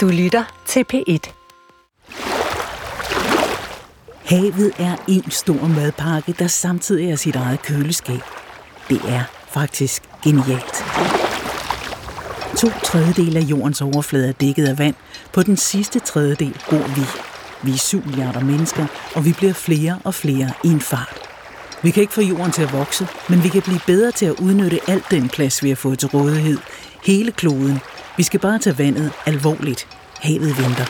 Du lytter til P1. Havet er en stor madpakke, der samtidig er sit eget køleskab. Det er faktisk genialt. To tredjedel af jordens overflade er dækket af vand. På den sidste tredjedel bor vi. Vi er 7 milliarder mennesker, og vi bliver flere og flere i en fart. Vi kan ikke få jorden til at vokse, men vi kan blive bedre til at udnytte alt den plads, vi har fået til rådighed. Hele kloden. Vi skal bare tage vandet alvorligt. Havet venter.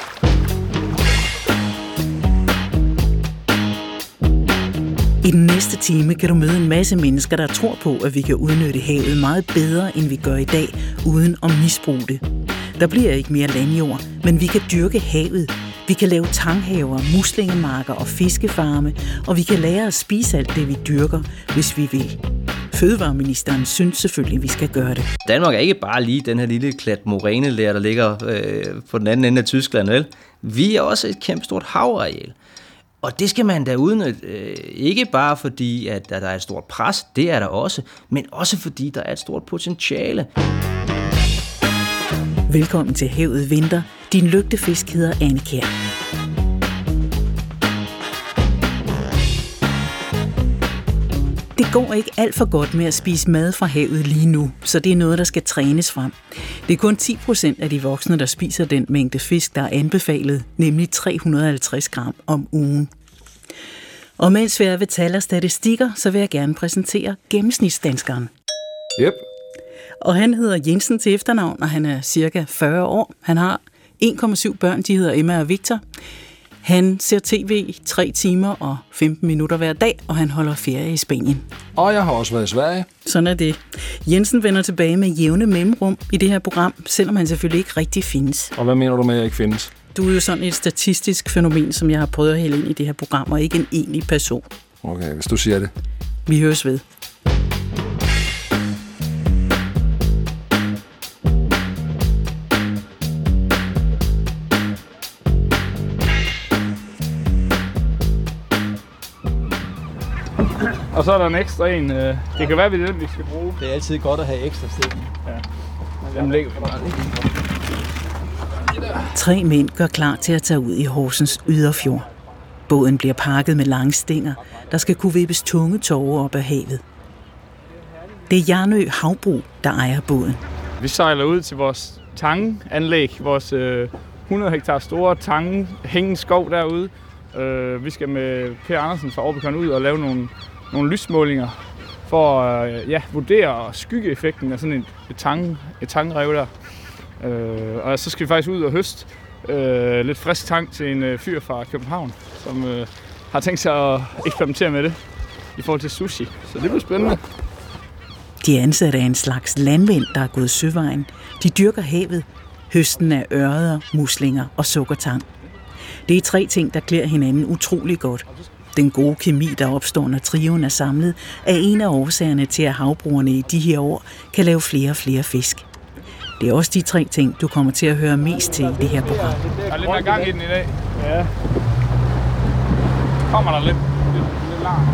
I den næste time kan du møde en masse mennesker, der tror på, at vi kan udnytte havet meget bedre, end vi gør i dag, uden at misbruge det. Der bliver ikke mere landjord, men vi kan dyrke havet. Vi kan lave tanghaver, muslingemarker og fiskefarme, og vi kan lære at spise alt det, vi dyrker, hvis vi vil. Fødevareministeren synes selvfølgelig, at vi skal gøre det. Danmark er ikke bare lige den her lille klat morænelær, der ligger øh, på den anden ende af Tyskland, vel? Vi er også et kæmpe stort havareal. Og det skal man da udnytte, øh, ikke bare fordi, at, at der er et stort pres, det er der også, men også fordi, der er et stort potentiale. Velkommen til Havet Vinter. Din lygtefisk hedder Anne Kjær. Det går ikke alt for godt med at spise mad fra havet lige nu, så det er noget, der skal trænes frem. Det er kun 10 procent af de voksne, der spiser den mængde fisk, der er anbefalet, nemlig 350 gram om ugen. Og mens vi er ved tal og statistikker, så vil jeg gerne præsentere gennemsnitsdanskeren. Yep. Og han hedder Jensen til efternavn, og han er cirka 40 år. Han har 1,7 børn, de hedder Emma og Victor. Han ser tv 3 timer og 15 minutter hver dag, og han holder ferie i Spanien. Og jeg har også været i Sverige. Sådan er det. Jensen vender tilbage med jævne mellemrum i det her program, selvom han selvfølgelig ikke rigtig findes. Og hvad mener du med, at jeg ikke findes? Du er jo sådan et statistisk fænomen, som jeg har prøvet at hælde ind i det her program, og ikke en egentlig person. Okay, hvis du siger det. Vi høres ved. Og så er der en ekstra en. øh, Det kan være, vi er den, vi skal bruge. Det er altid godt at have ekstra stik. Den ligger på mig. Tre mænd gør klar til at tage ud i Horsens yderfjord. Båden bliver pakket med lange stænger, der skal kunne vippes tunge tårer op af havet. Det er Jarnø Havbrug, der ejer båden. Vi sejler ud til vores tanganlæg, vores øh, 100 hektar store tange, hængende skov derude. Øh, vi skal med Per Andersen fra Orbicon ud og lave nogle, nogle lysmålinger for at ja, vurdere skyggeeffekten af sådan et, et, tang, et tangrev der. Øh, og så skal vi faktisk ud og høste øh, lidt frisk tang til en øh, fyr fra København, som øh, har tænkt sig at eksperimentere med det i forhold til sushi. Så det bliver spændende. De ansatte er en slags landvind, der er gået søvejen. De dyrker havet, høsten af ørreder, muslinger og sukkertang. Det er tre ting, der klæder hinanden utrolig godt. Den gode kemi, der opstår, når trioen er samlet, er en af årsagerne til, at havbrugerne i de her år kan lave flere og flere fisk. Det er også de tre ting, du kommer til at høre mest til i det her program. Der er lidt mere gang i den i dag. Ja. Kommer der lidt, lidt, lidt larm.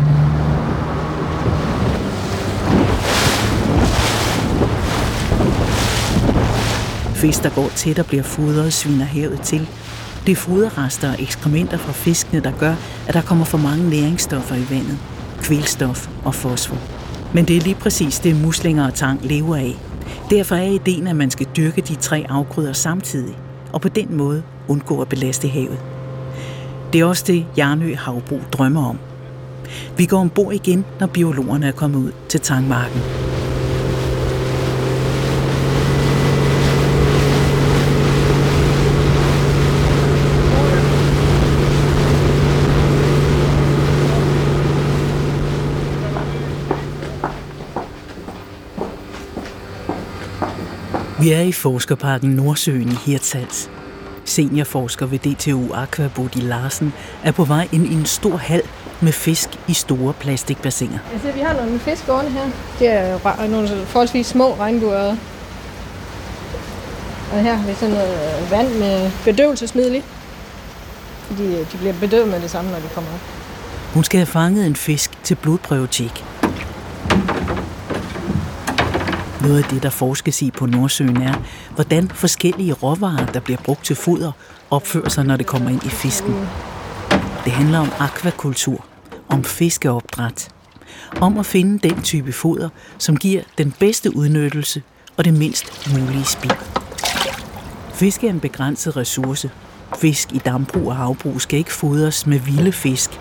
Fisk, der går tæt og bliver fodret, sviner havet til. Det er foderrester og ekskrementer fra fiskene, der gør, at der kommer for mange næringsstoffer i vandet. Kvælstof og fosfor. Men det er lige præcis det, muslinger og tang lever af. Derfor er ideen, at man skal dyrke de tre afgrøder samtidig, og på den måde undgå at belaste havet. Det er også det, Jarnø Havbrug drømmer om. Vi går ombord igen, når biologerne er kommet ud til tangmarken. Vi er i Forskerparken Nordsøen i Hirtshals. Seniorforsker ved DTU Aqua Bodil Larsen er på vej ind i en stor hal med fisk i store plastikbassiner. Altså, vi har nogle fisk gående her. Det er ra- nogle forholdsvis små regnbueører. Og her har vi sådan noget øh, vand med bedøvelsesmiddel i. Fordi øh, de bliver bedøvet med det samme, når de kommer op. Hun skal have fanget en fisk til blodprøvetjek. Noget af det, der forskes i på Nordsøen er, hvordan forskellige råvarer, der bliver brugt til foder, opfører sig, når det kommer ind i fisken. Det handler om akvakultur, om fiskeopdræt, om at finde den type foder, som giver den bedste udnyttelse og det mindst mulige spild. Fisk er en begrænset ressource. Fisk i dambrug og havbrug skal ikke fodres med vilde fisk.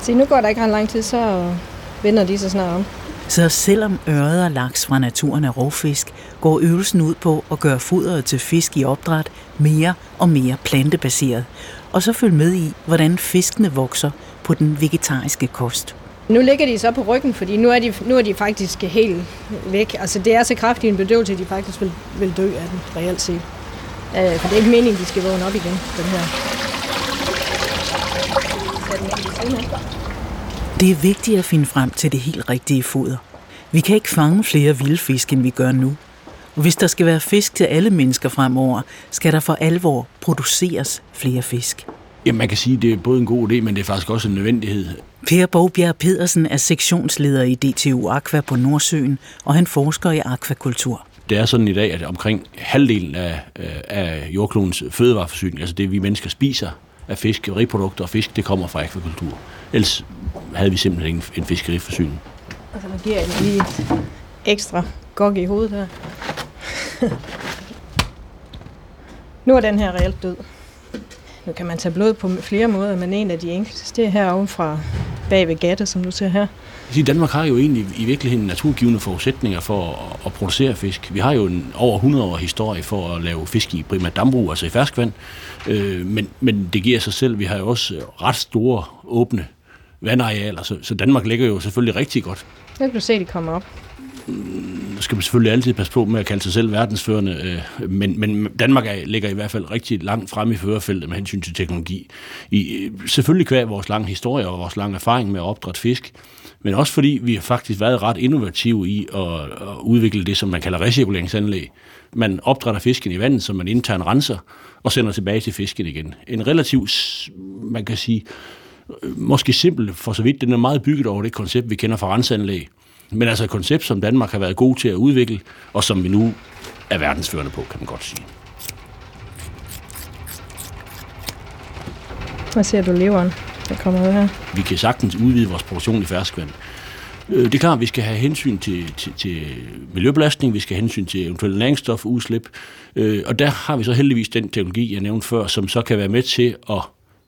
Se, nu går der ikke ret lang tid, så vender de sig snart om. Så selvom ørred og laks fra naturen er rovfisk, går øvelsen ud på at gøre fodret til fisk i opdræt mere og mere plantebaseret, og så følg med i, hvordan fiskene vokser på den vegetariske kost. Nu ligger de så på ryggen, fordi nu er de, nu er de faktisk helt væk. Altså det er så kraftig en bedøvelse, at de faktisk vil, vil dø af den, reelt set. Øh, for det er ikke meningen, de skal vågne op igen, den her. Det er vigtigt at finde frem til det helt rigtige foder. Vi kan ikke fange flere vilde fisk, end vi gør nu. Og hvis der skal være fisk til alle mennesker fremover, skal der for alvor produceres flere fisk. Jamen, man kan sige, at det er både en god idé, men det er faktisk også en nødvendighed. Per Bogbjerg Pedersen er sektionsleder i DTU Aqua på Nordsøen, og han forsker i akvakultur. Det er sådan i dag, at omkring halvdelen af, øh, af jordklodens fødevareforsyning, altså det vi mennesker spiser af fiskeriprodukter og fisk, det kommer fra akvakultur. Ellers havde vi simpelthen en, en fiskeriforsyning. Altså nu giver jeg lige et ekstra gok i hovedet her. nu er den her reelt død. Nu kan man tage blod på flere måder, men en af de enkleste, det er herovre fra bag ved gatte, som du ser her. Danmark har jo egentlig i virkeligheden naturgivende forudsætninger for at, at producere fisk. Vi har jo en over 100 år historie for at lave fisk i primært dambrug, altså i ferskvand. Øh, men, men det giver sig selv. Vi har jo også ret store åbne vandarealer, så, så Danmark ligger jo selvfølgelig rigtig godt. Nu kan du se, de kommer op. Nu skal man selvfølgelig altid passe på med at kalde sig selv verdensførende, øh, men, men Danmark er, ligger i hvert fald rigtig langt frem i førerfeltet med hensyn til teknologi. I, selvfølgelig kvæg vores lange historie og vores lange erfaring med at opdrætte fisk, men også fordi vi har faktisk været ret innovative i at, at udvikle det, som man kalder recirkuleringsanlæg. Man opdrætter fisken i vandet, som man internt renser, og sender tilbage til fisken igen. En relativt, man kan sige, måske simpelt for så vidt, den er meget bygget over det koncept, vi kender fra renseanlæg. Men altså et koncept, som Danmark har været god til at udvikle, og som vi nu er verdensførende på, kan man godt sige. Hvad ser du leveren, der kommer ud her? Vi kan sagtens udvide vores produktion i ferskvand. Øh, det er klart, at vi skal have hensyn til, til, til miljøbelastning, vi skal have hensyn til eventuelle næringsstofudslip, øh, og der har vi så heldigvis den teknologi, jeg nævnte før, som så kan være med til at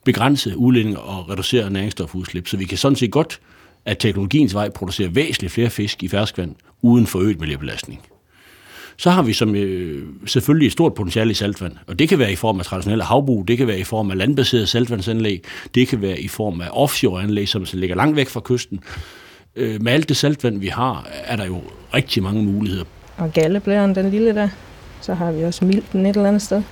begrænse udledning og reducere næringsstofudslip. Så vi kan sådan set godt at teknologiens vej producerer væsentligt flere fisk i ferskvand uden forøget miljøbelastning. Så har vi som øh, selvfølgelig et stort potentiale i saltvand, og det kan være i form af traditionelle havbrug, det kan være i form af landbaserede saltvandsanlæg, det kan være i form af offshore-anlæg, som ligger langt væk fra kysten. Øh, med alt det saltvand, vi har, er der jo rigtig mange muligheder. Og galleblæren, den lille der, så har vi også milten et eller andet sted.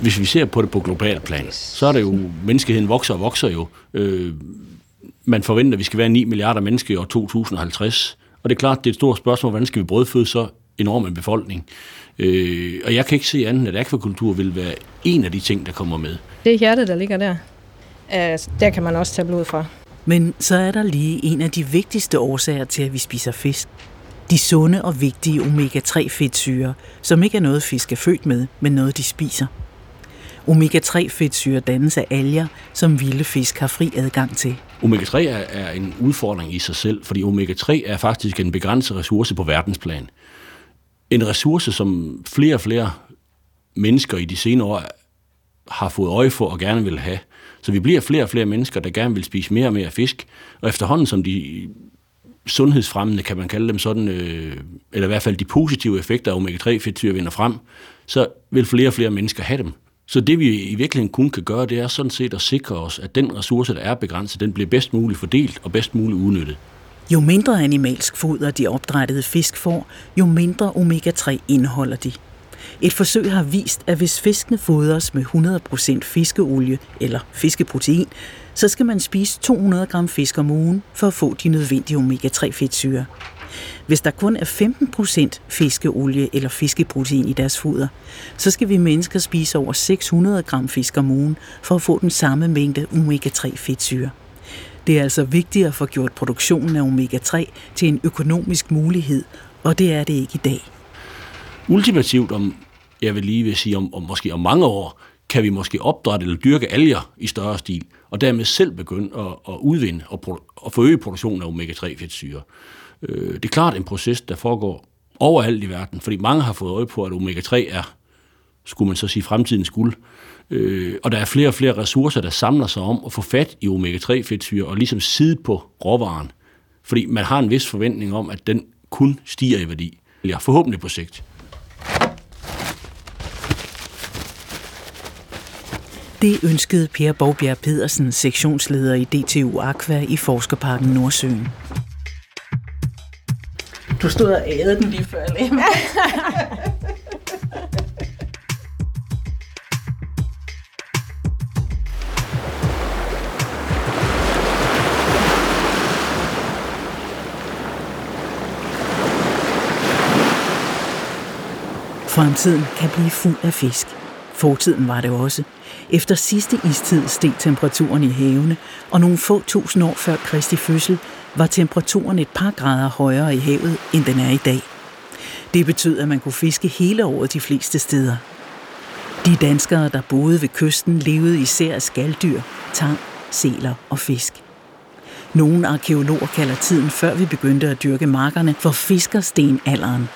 Hvis vi ser på det på global plan, så er det jo, menneskeheden vokser og vokser jo. Øh, man forventer, at vi skal være 9 milliarder mennesker i år 2050. Og det er klart, det er et stort spørgsmål, hvordan skal vi brødføde så enorm en befolkning? Øh, og jeg kan ikke se andet, at akvakultur vil være en af de ting, der kommer med. Det er hjertet, der ligger der. Altså, der kan man også tage blod fra. Men så er der lige en af de vigtigste årsager til, at vi spiser fisk. De sunde og vigtige omega-3 fedtsyre, som ikke er noget fisk er født med, men noget de spiser. Omega-3 fedtsyre dannes af alger, som vilde fisk har fri adgang til. Omega-3 er, er en udfordring i sig selv, fordi omega-3 er faktisk en begrænset ressource på verdensplan. En ressource, som flere og flere mennesker i de senere år har fået øje for og gerne vil have. Så vi bliver flere og flere mennesker, der gerne vil spise mere og mere fisk, og efterhånden som de sundhedsfremmende, kan man kalde dem sådan, øh, eller i hvert fald de positive effekter af omega-3-fedtsyre vinder frem, så vil flere og flere mennesker have dem. Så det vi i virkeligheden kun kan gøre, det er sådan set at sikre os, at den ressource, der er begrænset, den bliver bedst muligt fordelt og bedst muligt udnyttet. Jo mindre animalsk foder de opdrættede fisk får, jo mindre omega-3 indeholder de. Et forsøg har vist, at hvis fiskene fodres med 100% fiskeolie eller fiskeprotein, så skal man spise 200 gram fisk om ugen for at få de nødvendige omega-3 fedtsyre. Hvis der kun er 15% fiskeolie eller fiskeprotein i deres foder, så skal vi mennesker spise over 600 gram fisk om ugen for at få den samme mængde omega-3 fedtsyre. Det er altså vigtigt at få gjort produktionen af omega-3 til en økonomisk mulighed og det er det ikke i dag. Ultimativt om, jeg vil lige vil sige, om, om måske om mange år, kan vi måske opdrætte eller dyrke alger i større stil, og dermed selv begynde at, at udvinde og, produ- og forøge produktionen af omega-3 fedtsyre. Øh, det er klart en proces, der foregår overalt i verden, fordi mange har fået øje på, at omega-3 er, skulle man så sige, fremtidens guld. Øh, og der er flere og flere ressourcer, der samler sig om at få fat i omega-3 fedtsyre og ligesom sidde på råvaren. Fordi man har en vis forventning om, at den kun stiger i værdi. Eller forhåbentlig på sigt. Det ønskede Per Borgbjerg Pedersen, sektionsleder i DTU Aqua i Forskerparken Nordsøen. Du stod og ædede den lige før, Lem. Fremtiden kan blive fuld af fisk. Fortiden var det også. Efter sidste istid steg temperaturen i havene, og nogle få tusind år før Kristi fødsel var temperaturen et par grader højere i havet, end den er i dag. Det betød, at man kunne fiske hele året de fleste steder. De danskere, der boede ved kysten, levede især af skalddyr, tang, seler og fisk. Nogle arkeologer kalder tiden, før vi begyndte at dyrke markerne, for fiskerstenalderen.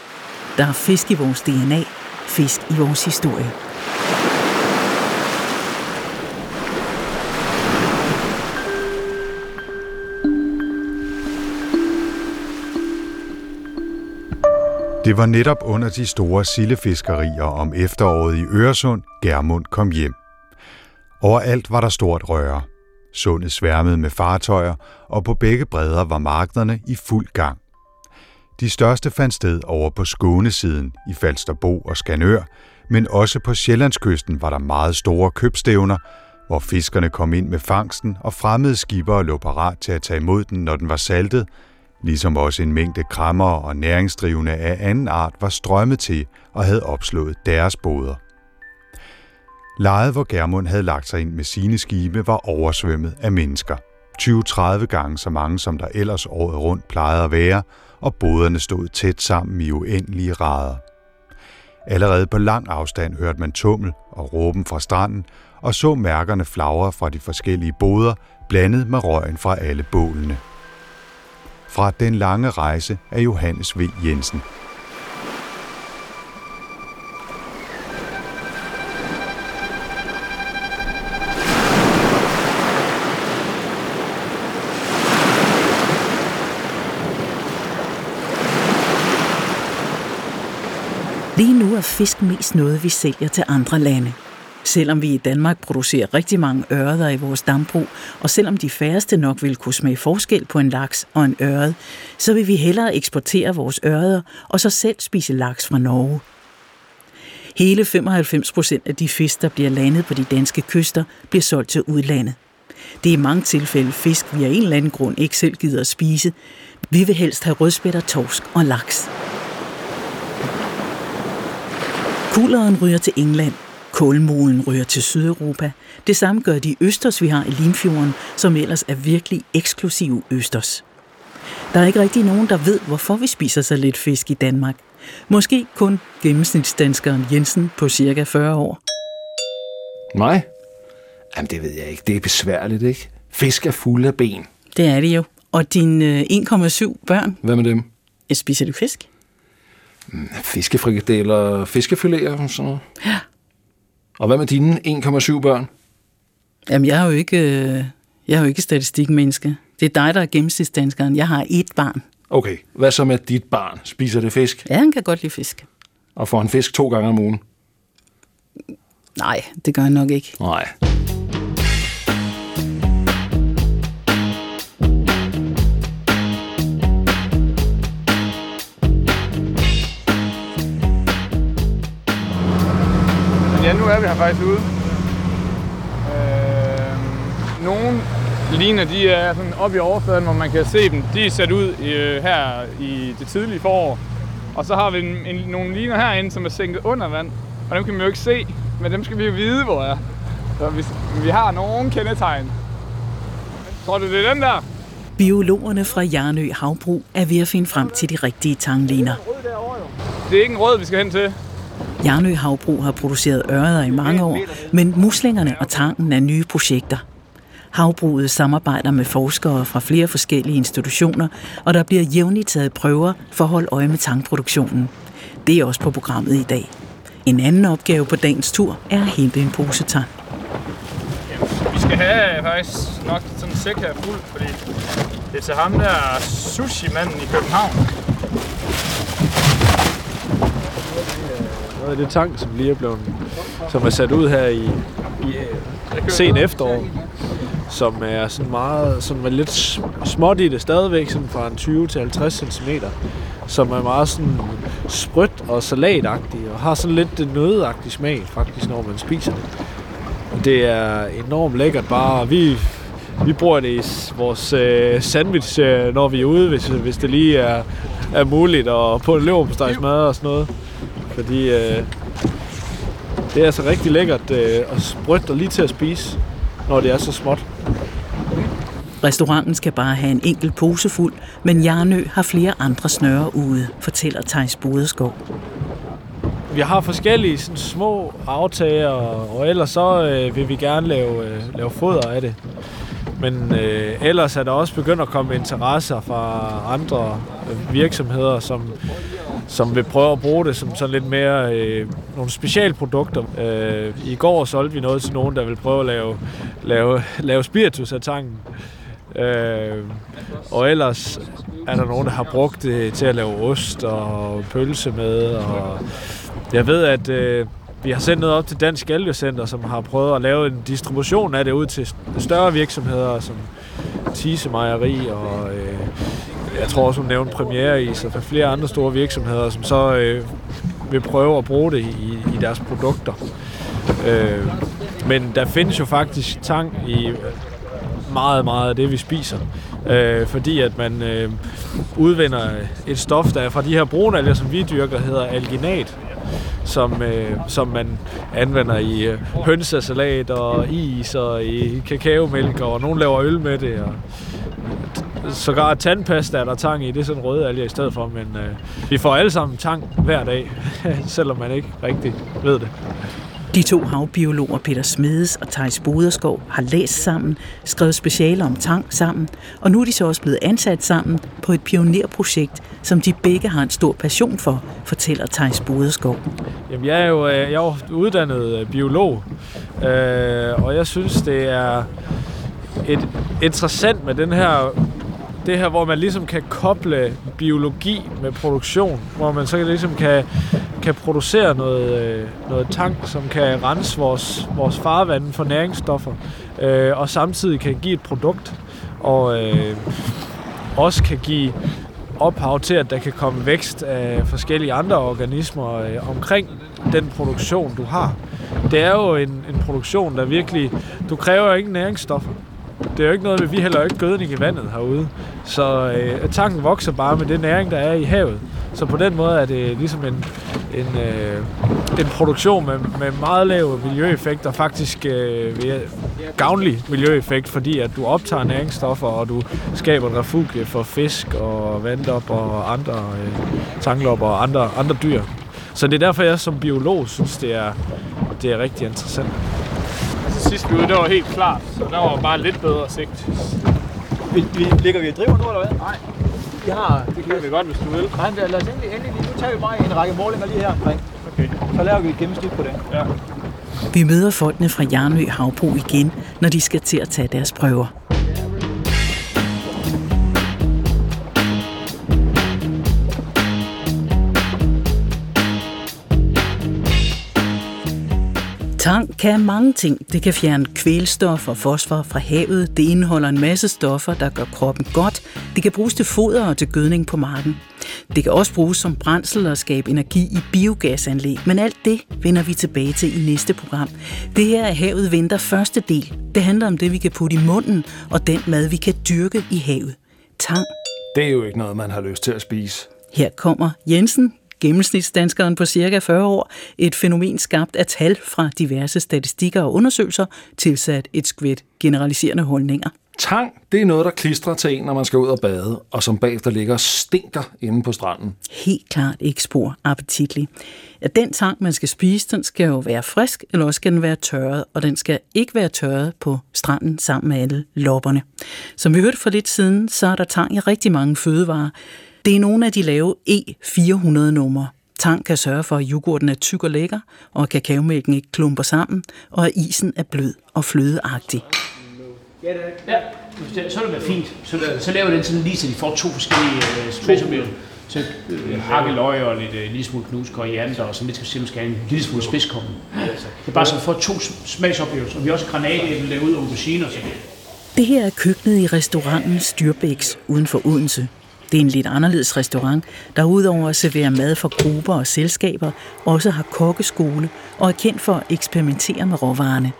Der er fisk i vores DNA, fisk i vores historie. Det var netop under de store sillefiskerier om efteråret i Øresund, Germund kom hjem. Overalt var der stort røre. Sundet sværmede med fartøjer, og på begge bredder var markederne i fuld gang. De største fandt sted over på Skånesiden i Falsterbo og Skanør, men også på Sjællandskysten var der meget store købstævner, hvor fiskerne kom ind med fangsten, og fremmede skibere lå parat til at tage imod den, når den var saltet, ligesom også en mængde krammer og næringsdrivende af anden art var strømmet til og havde opslået deres boder. Lejet, hvor Germund havde lagt sig ind med sine skibe, var oversvømmet af mennesker. 20-30 gange så mange, som der ellers året rundt plejede at være, og boderne stod tæt sammen i uendelige rader. Allerede på lang afstand hørte man tummel og råben fra stranden, og så mærkerne flagre fra de forskellige boder, blandet med røgen fra alle bålene. Fra Den lange rejse af Johannes V. Jensen. Lige nu er fisk mest noget, vi sælger til andre lande. Selvom vi i Danmark producerer rigtig mange ørreder i vores dambrug, og selvom de færreste nok vil kunne smage forskel på en laks og en ørred, så vil vi hellere eksportere vores ørreder og så selv spise laks fra Norge. Hele 95 procent af de fisk, der bliver landet på de danske kyster, bliver solgt til udlandet. Det er i mange tilfælde fisk, vi af en eller anden grund ikke selv gider at spise. Vi vil helst have rødspætter, torsk og laks. Kulderen ryger til England, Kulmolen ryger til Sydeuropa. Det samme gør de østers, vi har i Limfjorden, som ellers er virkelig eksklusive østers. Der er ikke rigtig nogen, der ved, hvorfor vi spiser så lidt fisk i Danmark. Måske kun gennemsnitsdanskeren Jensen på cirka 40 år. Nej? Jamen, det ved jeg ikke. Det er besværligt, ikke? Fisk er fulde af ben. Det er det jo. Og dine øh, 1,7 børn, Hvad med dem? jeg spiser du fisk? Fiskefrikadeller, fiskefiléer og sådan noget. Ja. Og hvad med dine 1,7 børn? Jamen, jeg er jo ikke, øh, jeg er jo ikke statistikmenneske. Det er dig, der er gennemsnitsdanskeren. Jeg har ét barn. Okay, hvad så med dit barn? Spiser det fisk? Ja, han kan godt lide fisk. Og får han fisk to gange om ugen? Nej, det gør han nok ikke. Nej. Faktisk ude. Øh, nogle ligner, de er sådan oppe i overfladen, hvor man kan se dem. De er sat ud øh, her i det tidlige forår. Og så har vi en, en, nogle ligner herinde, som er sænket under vand. Og dem kan man jo ikke se, men dem skal vi jo vide, hvor er. Så vi, vi har nogle kendetegn. Tror du, det er den der? Biologerne fra Jarnø Havbrug er ved at finde frem til de rigtige tangliner. Det er ikke en rød, vi skal hen til. Jernø Havbrug har produceret ørreder i mange år, men muslingerne og tangen er nye projekter. Havbruget samarbejder med forskere fra flere forskellige institutioner, og der bliver jævnligt taget prøver for at holde øje med tangproduktionen. Det er også på programmet i dag. En anden opgave på dagens tur er at hente en pose tang. Vi skal have øh, faktisk nok sådan en sæk her fuld, fordi det er til ham der sushi-manden i København. Noget af det tang, som lige er blevet, som er sat ud her i, i øh, sen efterår, som er sådan meget, som er lidt småt i det stadigvæk, sådan fra en 20 til 50 cm, som er meget sådan sprødt og salatagtig, og har sådan lidt nødagtig smag faktisk, når man spiser det. Og det er enormt lækkert bare, vi, vi bruger det i vores øh, sandwich, øh, når vi er ude, hvis, hvis det lige er, er muligt, og på en leverpostejsmad og sådan noget. Fordi øh, det er altså rigtig lækkert øh, og sprødt og lige til at spise, når det er så småt. Restauranten skal bare have en enkelt pose fuld, men Jarnø har flere andre snøre ude, fortæller Thijs Bodeskov. Vi har forskellige sådan, små aftager, og ellers så øh, vil vi gerne lave, øh, lave foder af det. Men øh, ellers er der også begyndt at komme interesser fra andre øh, virksomheder, som, som vil prøve at bruge det som sådan lidt mere øh, nogle specialprodukter. Øh, I går solgte vi noget til nogen, der vil prøve at lave, lave, lave spiritus af tangen. Øh, og ellers er der nogen, der har brugt det til at lave ost og pølse med. Og jeg ved, at øh, vi har sendt noget op til Dansk Algecenter, som har prøvet at lave en distribution af det ud til større virksomheder, som Tise Mejeri og øh, jeg tror også, hun nævnte Premiere i, så for flere andre store virksomheder, som så øh, vil prøve at bruge det i, i deres produkter. Øh, men der findes jo faktisk tang i meget, meget af det, vi spiser. Øh, fordi at man øh, udvinder et stof, der er fra de her brunalger, som vi dyrker, hedder alginat, som, øh, som man anvender i øh, hønsesalat og is og i kakaomælk, og nogen laver øl med det. Og sågar tandpasta er der tang i, det er sådan røde alger i stedet for, men øh, vi får alle sammen tang hver dag, selvom man ikke rigtig ved det. De to havbiologer Peter Smedes og Thijs Boderskov har læst sammen, skrevet specialer om tang sammen, og nu er de så også blevet ansat sammen på et pionerprojekt, som de begge har en stor passion for, fortæller Thijs Boderskov. Jamen, jeg er jo jeg er uddannet biolog, øh, og jeg synes, det er et interessant med den her det her, hvor man ligesom kan koble biologi med produktion, hvor man så ligesom kan, kan producere noget, øh, noget tank, som kan rense vores, vores farvand for næringsstoffer, øh, og samtidig kan give et produkt, og øh, også kan give ophav til, at der kan komme vækst af forskellige andre organismer øh, omkring den produktion, du har. Det er jo en, en produktion, der virkelig... Du kræver ikke næringsstoffer det er jo ikke noget med, vi heller ikke gødning i vandet herude. Så øh, tanken vokser bare med det næring, der er i havet. Så på den måde er det ligesom en, en, øh, en produktion med, med meget lav miljøeffekt, og faktisk øh, gavnlig miljøeffekt, fordi at du optager næringsstoffer, og du skaber et refugie for fisk og vandlop og andre øh, tanglopper og andre, andre dyr. Så det er derfor, jeg som biolog synes, det er, det er rigtig interessant sidste vi ude, det var helt klart, så der var bare lidt bedre sigt. Vi, vi, ligger vi i driver nu, eller hvad? Nej. Vi har... Det kan vi godt, hvis du vil. Nej, men lad os endelig, endelig lige. Nu tager vi bare en række målinger lige her omkring. Okay. Så laver vi et gennemsnit på det. Ja. Vi møder folkene fra Jarnø Havbrug igen, når de skal til at tage deres prøver. Tang kan mange ting. Det kan fjerne kvælstof og fosfor fra havet. Det indeholder en masse stoffer, der gør kroppen godt. Det kan bruges til foder og til gødning på marken. Det kan også bruges som brændsel og skabe energi i biogasanlæg. Men alt det vender vi tilbage til i næste program. Det her er Havet venter første del. Det handler om det, vi kan putte i munden, og den mad, vi kan dyrke i havet. Tang. Det er jo ikke noget, man har lyst til at spise. Her kommer Jensen, gennemsnitsdanskeren på cirka 40 år, et fænomen skabt af tal fra diverse statistikker og undersøgelser, tilsat et skvæt generaliserende holdninger. Tang, det er noget, der klistrer til en, når man skal ud og bade, og som bagefter ligger og stinker inde på stranden. Helt klart ikke spor appetitlig. Ja, den tang, man skal spise, den skal jo være frisk, eller også skal den være tørret, og den skal ikke være tørret på stranden sammen med alle lopperne. Som vi hørte for lidt siden, så er der tang i rigtig mange fødevarer. Det er nogle af de lave E400-numre. Tang kan sørge for, at yoghurten er tyk og lækker, og at kakaomælken ikke klumper sammen, og at isen er blød og flødeagtig. Ja, så vil det være fint. Så, så laver den sådan lige, så de får to forskellige øh, spidsoplevelser. Så øh, hakket løg og lidt, øh, lille smule knust koriander, og så lidt skal skal have en lille smule spidskommen. Det er bare så for to smagsoplevelser. Og vi har også granatæble derude og aubergine og sådan Det her er køkkenet i restauranten Styrbæks uden for Odense. Det er en lidt anderledes restaurant, der udover at servere mad for grupper og selskaber, også har kokkeskole og er kendt for at eksperimentere med råvarerne.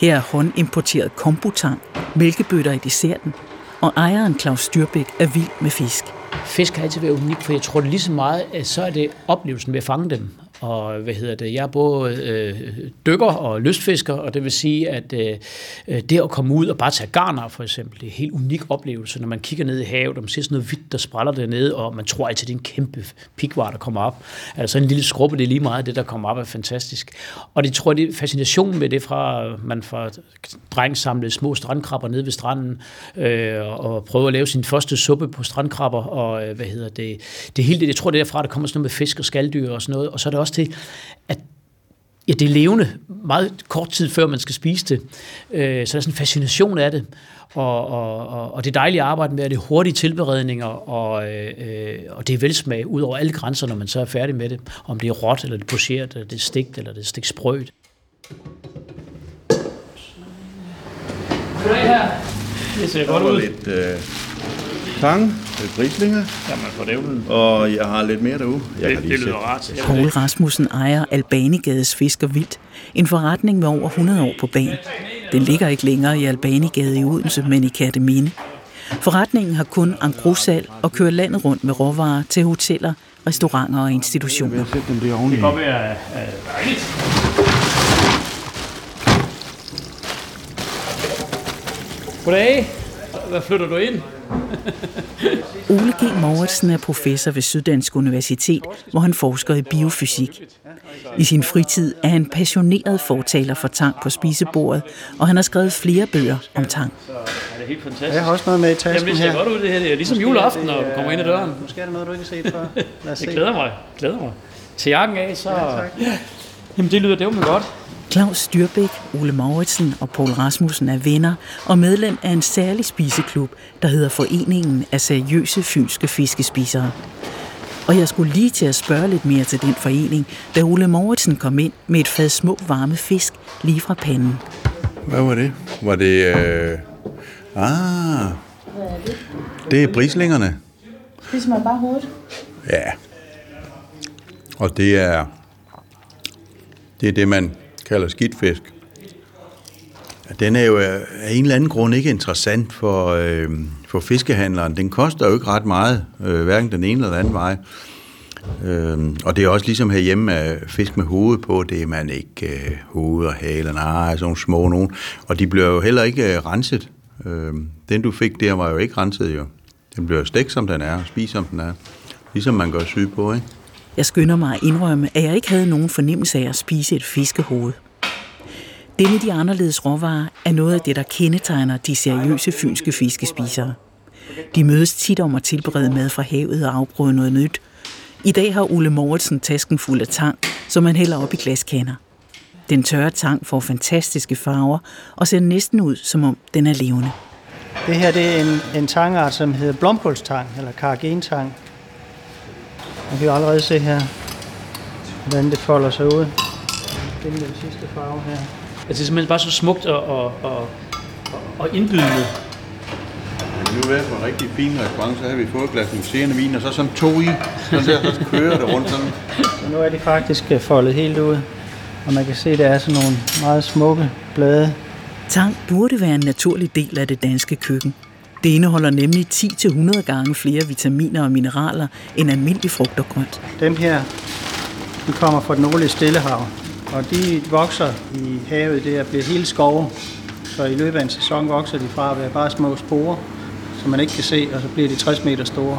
Her er håndimporteret kombutang, mælkebøtter i desserten, og ejeren Claus Styrbæk er vild med fisk. Fisk har altid været unik, for jeg tror det lige så meget, at så er det oplevelsen ved at fange dem. Og hvad hedder det? Jeg er både øh, dykker og lystfisker, og det vil sige, at øh, øh det at komme ud og bare tage garner for eksempel, det er en helt unik oplevelse, når man kigger ned i havet, og man ser sådan noget hvidt, der spræller dernede, og man tror altid, det er en kæmpe pikvar, der kommer op. Altså en lille skrubbe, det er lige meget, det der kommer op er fantastisk. Og det tror jeg, det er fascinationen med det fra, man fra dreng samlede små strandkrabber nede ved stranden, øh, og prøve at lave sin første suppe på strandkrabber, og øh, hvad hedder det, det hele det, jeg tror det er derfra, der kommer sådan noget med fisk og skalddyr og sådan noget, og så er det også til, at ja, det er levende meget kort tid før man skal spise det. Øh, så der er sådan en fascination af det. Og, og, og det er dejligt at arbejde med, at det er hurtige tilberedninger, og, øh, og det er velsmag ud over alle grænser, når man så er færdig med det. Om det er råt, eller det er pocheret, eller det er stegt, eller det er stegt sprødt. Det ser godt ud. lidt øh, tang, lidt grislinger. Jamen for dævlen. Og jeg har lidt mere derude. Jeg det, det lyder rart. Poul Rasmussen ejer Albanigades Fisk og Vildt, en forretning med over 100 år på banen. Den ligger ikke længere i Albanigade i Odense, men i Katamine. Forretningen har kun engrossalg og kører landet rundt med råvarer til hoteller, restauranter og institutioner. Det kan godt være. Goddag. Hvad flytter du ind? Ole G. Mauritsen er professor ved Syddansk Universitet, hvor han forsker i biofysik. I sin fritid er han passioneret fortaler for tang på spisebordet, og han har skrevet flere bøger om tang. Det er helt fantastisk. Jeg har også noget med i tasken Jamen, det ser godt ud, det her. Det er ligesom juleaften, når du kommer ind ad døren. Måske er der noget, du ikke har set før. Lad os Jeg se. glæder mig. glæder mig. Til jakken af, så... Ja, Jamen, det lyder dævligt godt. Claus Styrbæk, Ole Mauritsen og Poul Rasmussen er venner og medlem af en særlig spiseklub, der hedder Foreningen af Seriøse Fynske Fiskespisere. Og jeg skulle lige til at spørge lidt mere til den forening, da Ole Mauritsen kom ind med et fad små varme fisk lige fra panden. Hvad var det? Var det... Øh... Ah, det er brislingerne. Spiser man bare hovedet? Ja. Og det er... Det er det, man kalder skidtfisk. Den er jo af en eller anden grund ikke interessant for, øh, for fiskehandleren. Den koster jo ikke ret meget, øh, hverken den ene eller den anden vej. Øh, og det er også ligesom herhjemme at fisk med hoved på, det er man ikke øh, hoved og hale, nej, sådan nogle små nogen. Og de bliver jo heller ikke øh, renset. Øh, den du fik der var jo ikke renset jo. Den bliver jo stegt som den er, og spist som den er. Ligesom man gør syg på, ikke? Jeg skynder mig at indrømme, at jeg ikke havde nogen fornemmelse af at spise et fiskehoved. Denne de anderledes råvarer er noget af det, der kendetegner de seriøse fynske fiskespisere. De mødes tit om at tilberede mad fra havet og afprøve noget nyt. I dag har Ole Mortensen tasken fuld af tang, som han hælder op i glaskander. Den tørre tang får fantastiske farver og ser næsten ud, som om den er levende. Det her det er en, en tangart, som hedder blomkålstang, eller karagentang. Man kan jo allerede se her, hvordan det folder sig ud. Det er den sidste farve her. Altså, det er simpelthen bare så smukt og, og, og, og indbydende. Det ville være på en rigtig fin restaurant, så havde vi fået et glas museerne vin, og så sådan to i, sådan der, så kører det rundt sådan. Så nu er de faktisk øh, foldet helt ud. Og man kan se, at der er sådan nogle meget smukke blade. Tang burde være en naturlig del af det danske køkken. Det indeholder nemlig 10-100 gange flere vitaminer og mineraler end almindelig frugt og grønt. Dem her, de kommer fra det nordlige Stillehav. Og de vokser i havet, det er bliver hele skove. så i løbet af en sæson vokser de fra at være bare små sporer, som man ikke kan se, og så bliver de 60 meter store.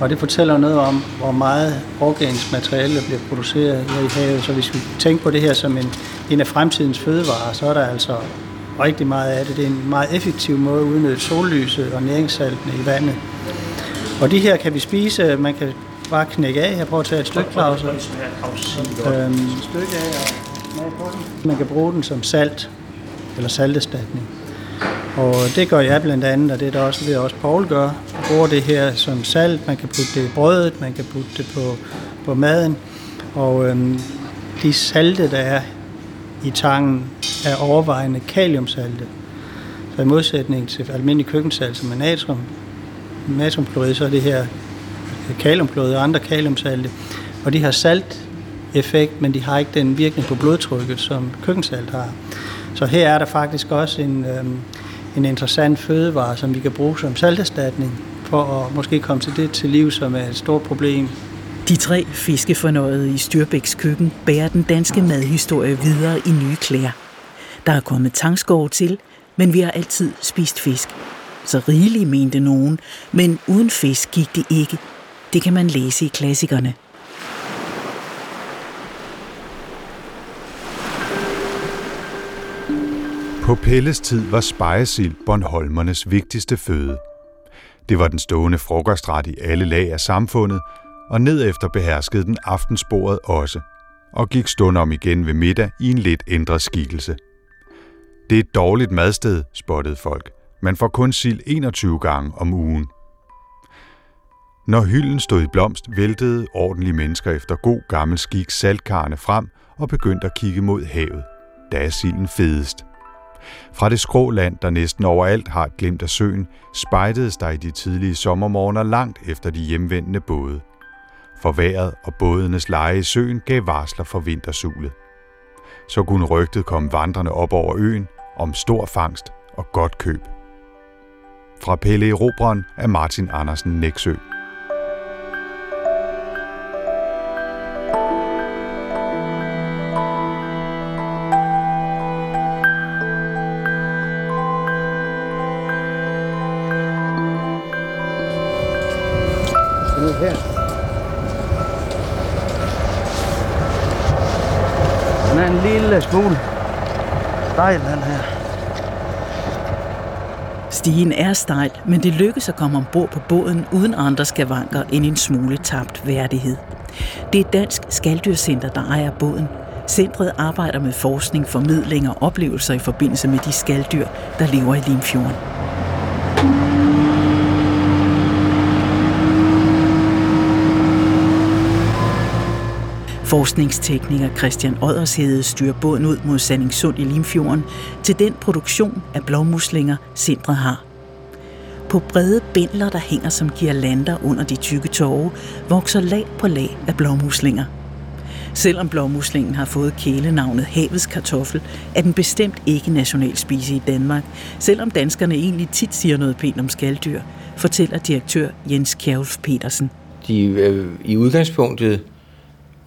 Og det fortæller noget om, hvor meget organisk materiale der bliver produceret her i havet. Så hvis vi tænker på det her som en, en af fremtidens fødevarer, så er der altså rigtig meget af det. Det er en meget effektiv måde at udnytte sollyset og næringssaltene i vandet. Og de her kan vi spise. Man kan bare knække af. Jeg prøver at tage et stykke, Claus. Øhm, stykke af og Man kan bruge den som salt eller saltestatning. Og det gør jeg blandt andet, og det er der også det, også Paul gør. Man bruger det her som salt, man kan putte det i brødet, man kan putte det på, på maden. Og øhm, de salte, der er i tangen, er overvejende kaliumsalte. Så i modsætning til almindelig køkkensalt, som er natrium, natriumklorid, så er det her kaliumklorid og andre kaliumsalte. Og de har salt effekt, men de har ikke den virkning på blodtrykket, som køkkensalt har. Så her er der faktisk også en, øhm, en interessant fødevare, som vi kan bruge som salterstatning, for at måske komme til det til liv, som er et stort problem. De tre fiskefornøjede i Styrbæks køkken bærer den danske madhistorie videre i nye klæder. Der er kommet tangskov til, men vi har altid spist fisk. Så rigeligt mente nogen, men uden fisk gik det ikke. Det kan man læse i klassikerne. På Pelles tid var spejesild Bornholmernes vigtigste føde. Det var den stående frokostret i alle lag af samfundet, og nedefter beherskede den aftensporet også, og gik stund om igen ved middag i en lidt ændret skikkelse. Det er et dårligt madsted, spottede folk. Man får kun sild 21 gange om ugen. Når hylden stod i blomst, væltede ordentlige mennesker efter god gammel skik saltkarne frem og begyndte at kigge mod havet. Der er silden fedest. Fra det skrå land, der næsten overalt har et glimt af søen, spejtedes der i de tidlige sommermorgener langt efter de hjemvendende både. For vejret og bådenes leje i søen gav varsler for vintersulet. Så kunne rygtet komme vandrende op over øen om stor fangst og godt køb. Fra Pelle Erobron af Martin Andersen Næksø. Stigen er stejl, men det lykkes at komme ombord på båden uden andre skavanker end en smule tabt værdighed. Det er Dansk Skaldyrcenter, der ejer båden. Centret arbejder med forskning, formidling og oplevelser i forbindelse med de skalddyr, der lever i Limfjorden. Forskningstekniker Christian Oddershede styrer båden ud mod Sandingsund i Limfjorden til den produktion af blåmuslinger, centret har. På brede bindler, der hænger som girlander under de tykke tårer, vokser lag på lag af blåmuslinger. Selvom blåmuslingen har fået kælenavnet havets kartoffel, er den bestemt ikke national spise i Danmark, selvom danskerne egentlig tit siger noget pænt om skalddyr, fortæller direktør Jens Kjærulf Petersen. De øh, i udgangspunktet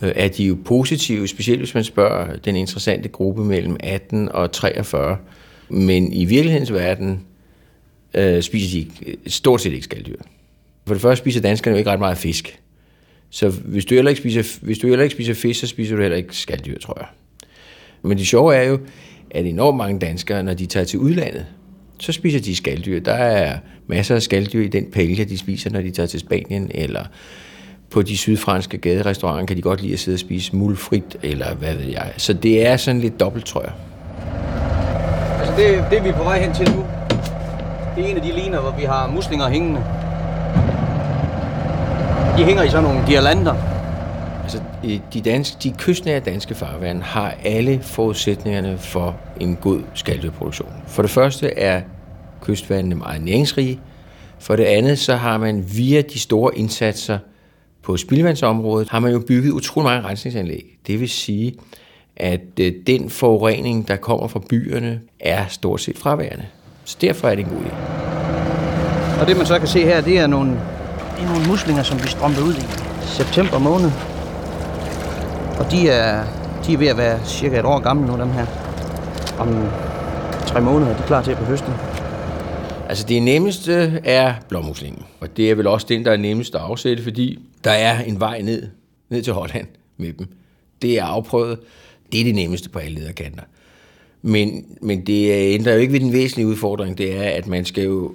øh, er de jo positive, specielt hvis man spørger den interessante gruppe mellem 18 og 43. Men i virkelighedens verden øh, spiser de øh, stort set ikke skalddyr. For det første spiser danskerne jo ikke ret meget fisk. Så hvis du heller ikke spiser, hvis du heller ikke spiser fisk, så spiser du heller ikke skalddyr, tror jeg. Men det sjove er jo, at enormt mange danskere, når de tager til udlandet, så spiser de skalddyr. Der er masser af skalddyr i den pælge, de spiser, når de tager til Spanien, eller på de sydfranske gaderestauranter kan de godt lide at sidde og spise mulfrit, eller hvad ved jeg. Så det er sådan lidt dobbelt, tror jeg. Altså det, det vi er på vej hen til nu, det er en af de liner, hvor vi har muslinger hængende. De hænger i sådan nogle girlander. Altså, øh, de, danske, de kystnære danske farvande har alle forudsætningerne for en god skaldyrproduktion. For det første er kystvandene meget næringsrige. For det andet, så har man via de store indsatser på spildevandsområdet, har man jo bygget utrolig mange rensningsanlæg. Det vil sige, at øh, den forurening, der kommer fra byerne, er stort set fraværende. Så derfor er det en god idé. Og det man så kan se her, det er nogle, det er nogle muslinger, som vi strømper ud i september måned. Og de er, de er ved at være cirka et år gamle nu, dem her. Om tre måneder, de er klar til at på høsten. Altså det nemmeste er blåmuslingen, og det er vel også den, der er nemmest at afsætte, fordi der er en vej ned, ned til Holland med dem. Det er afprøvet. Det er det nemmeste på alle lederkanter. Men, men det ændrer jo ikke ved den væsentlige udfordring, det er, at man skal jo,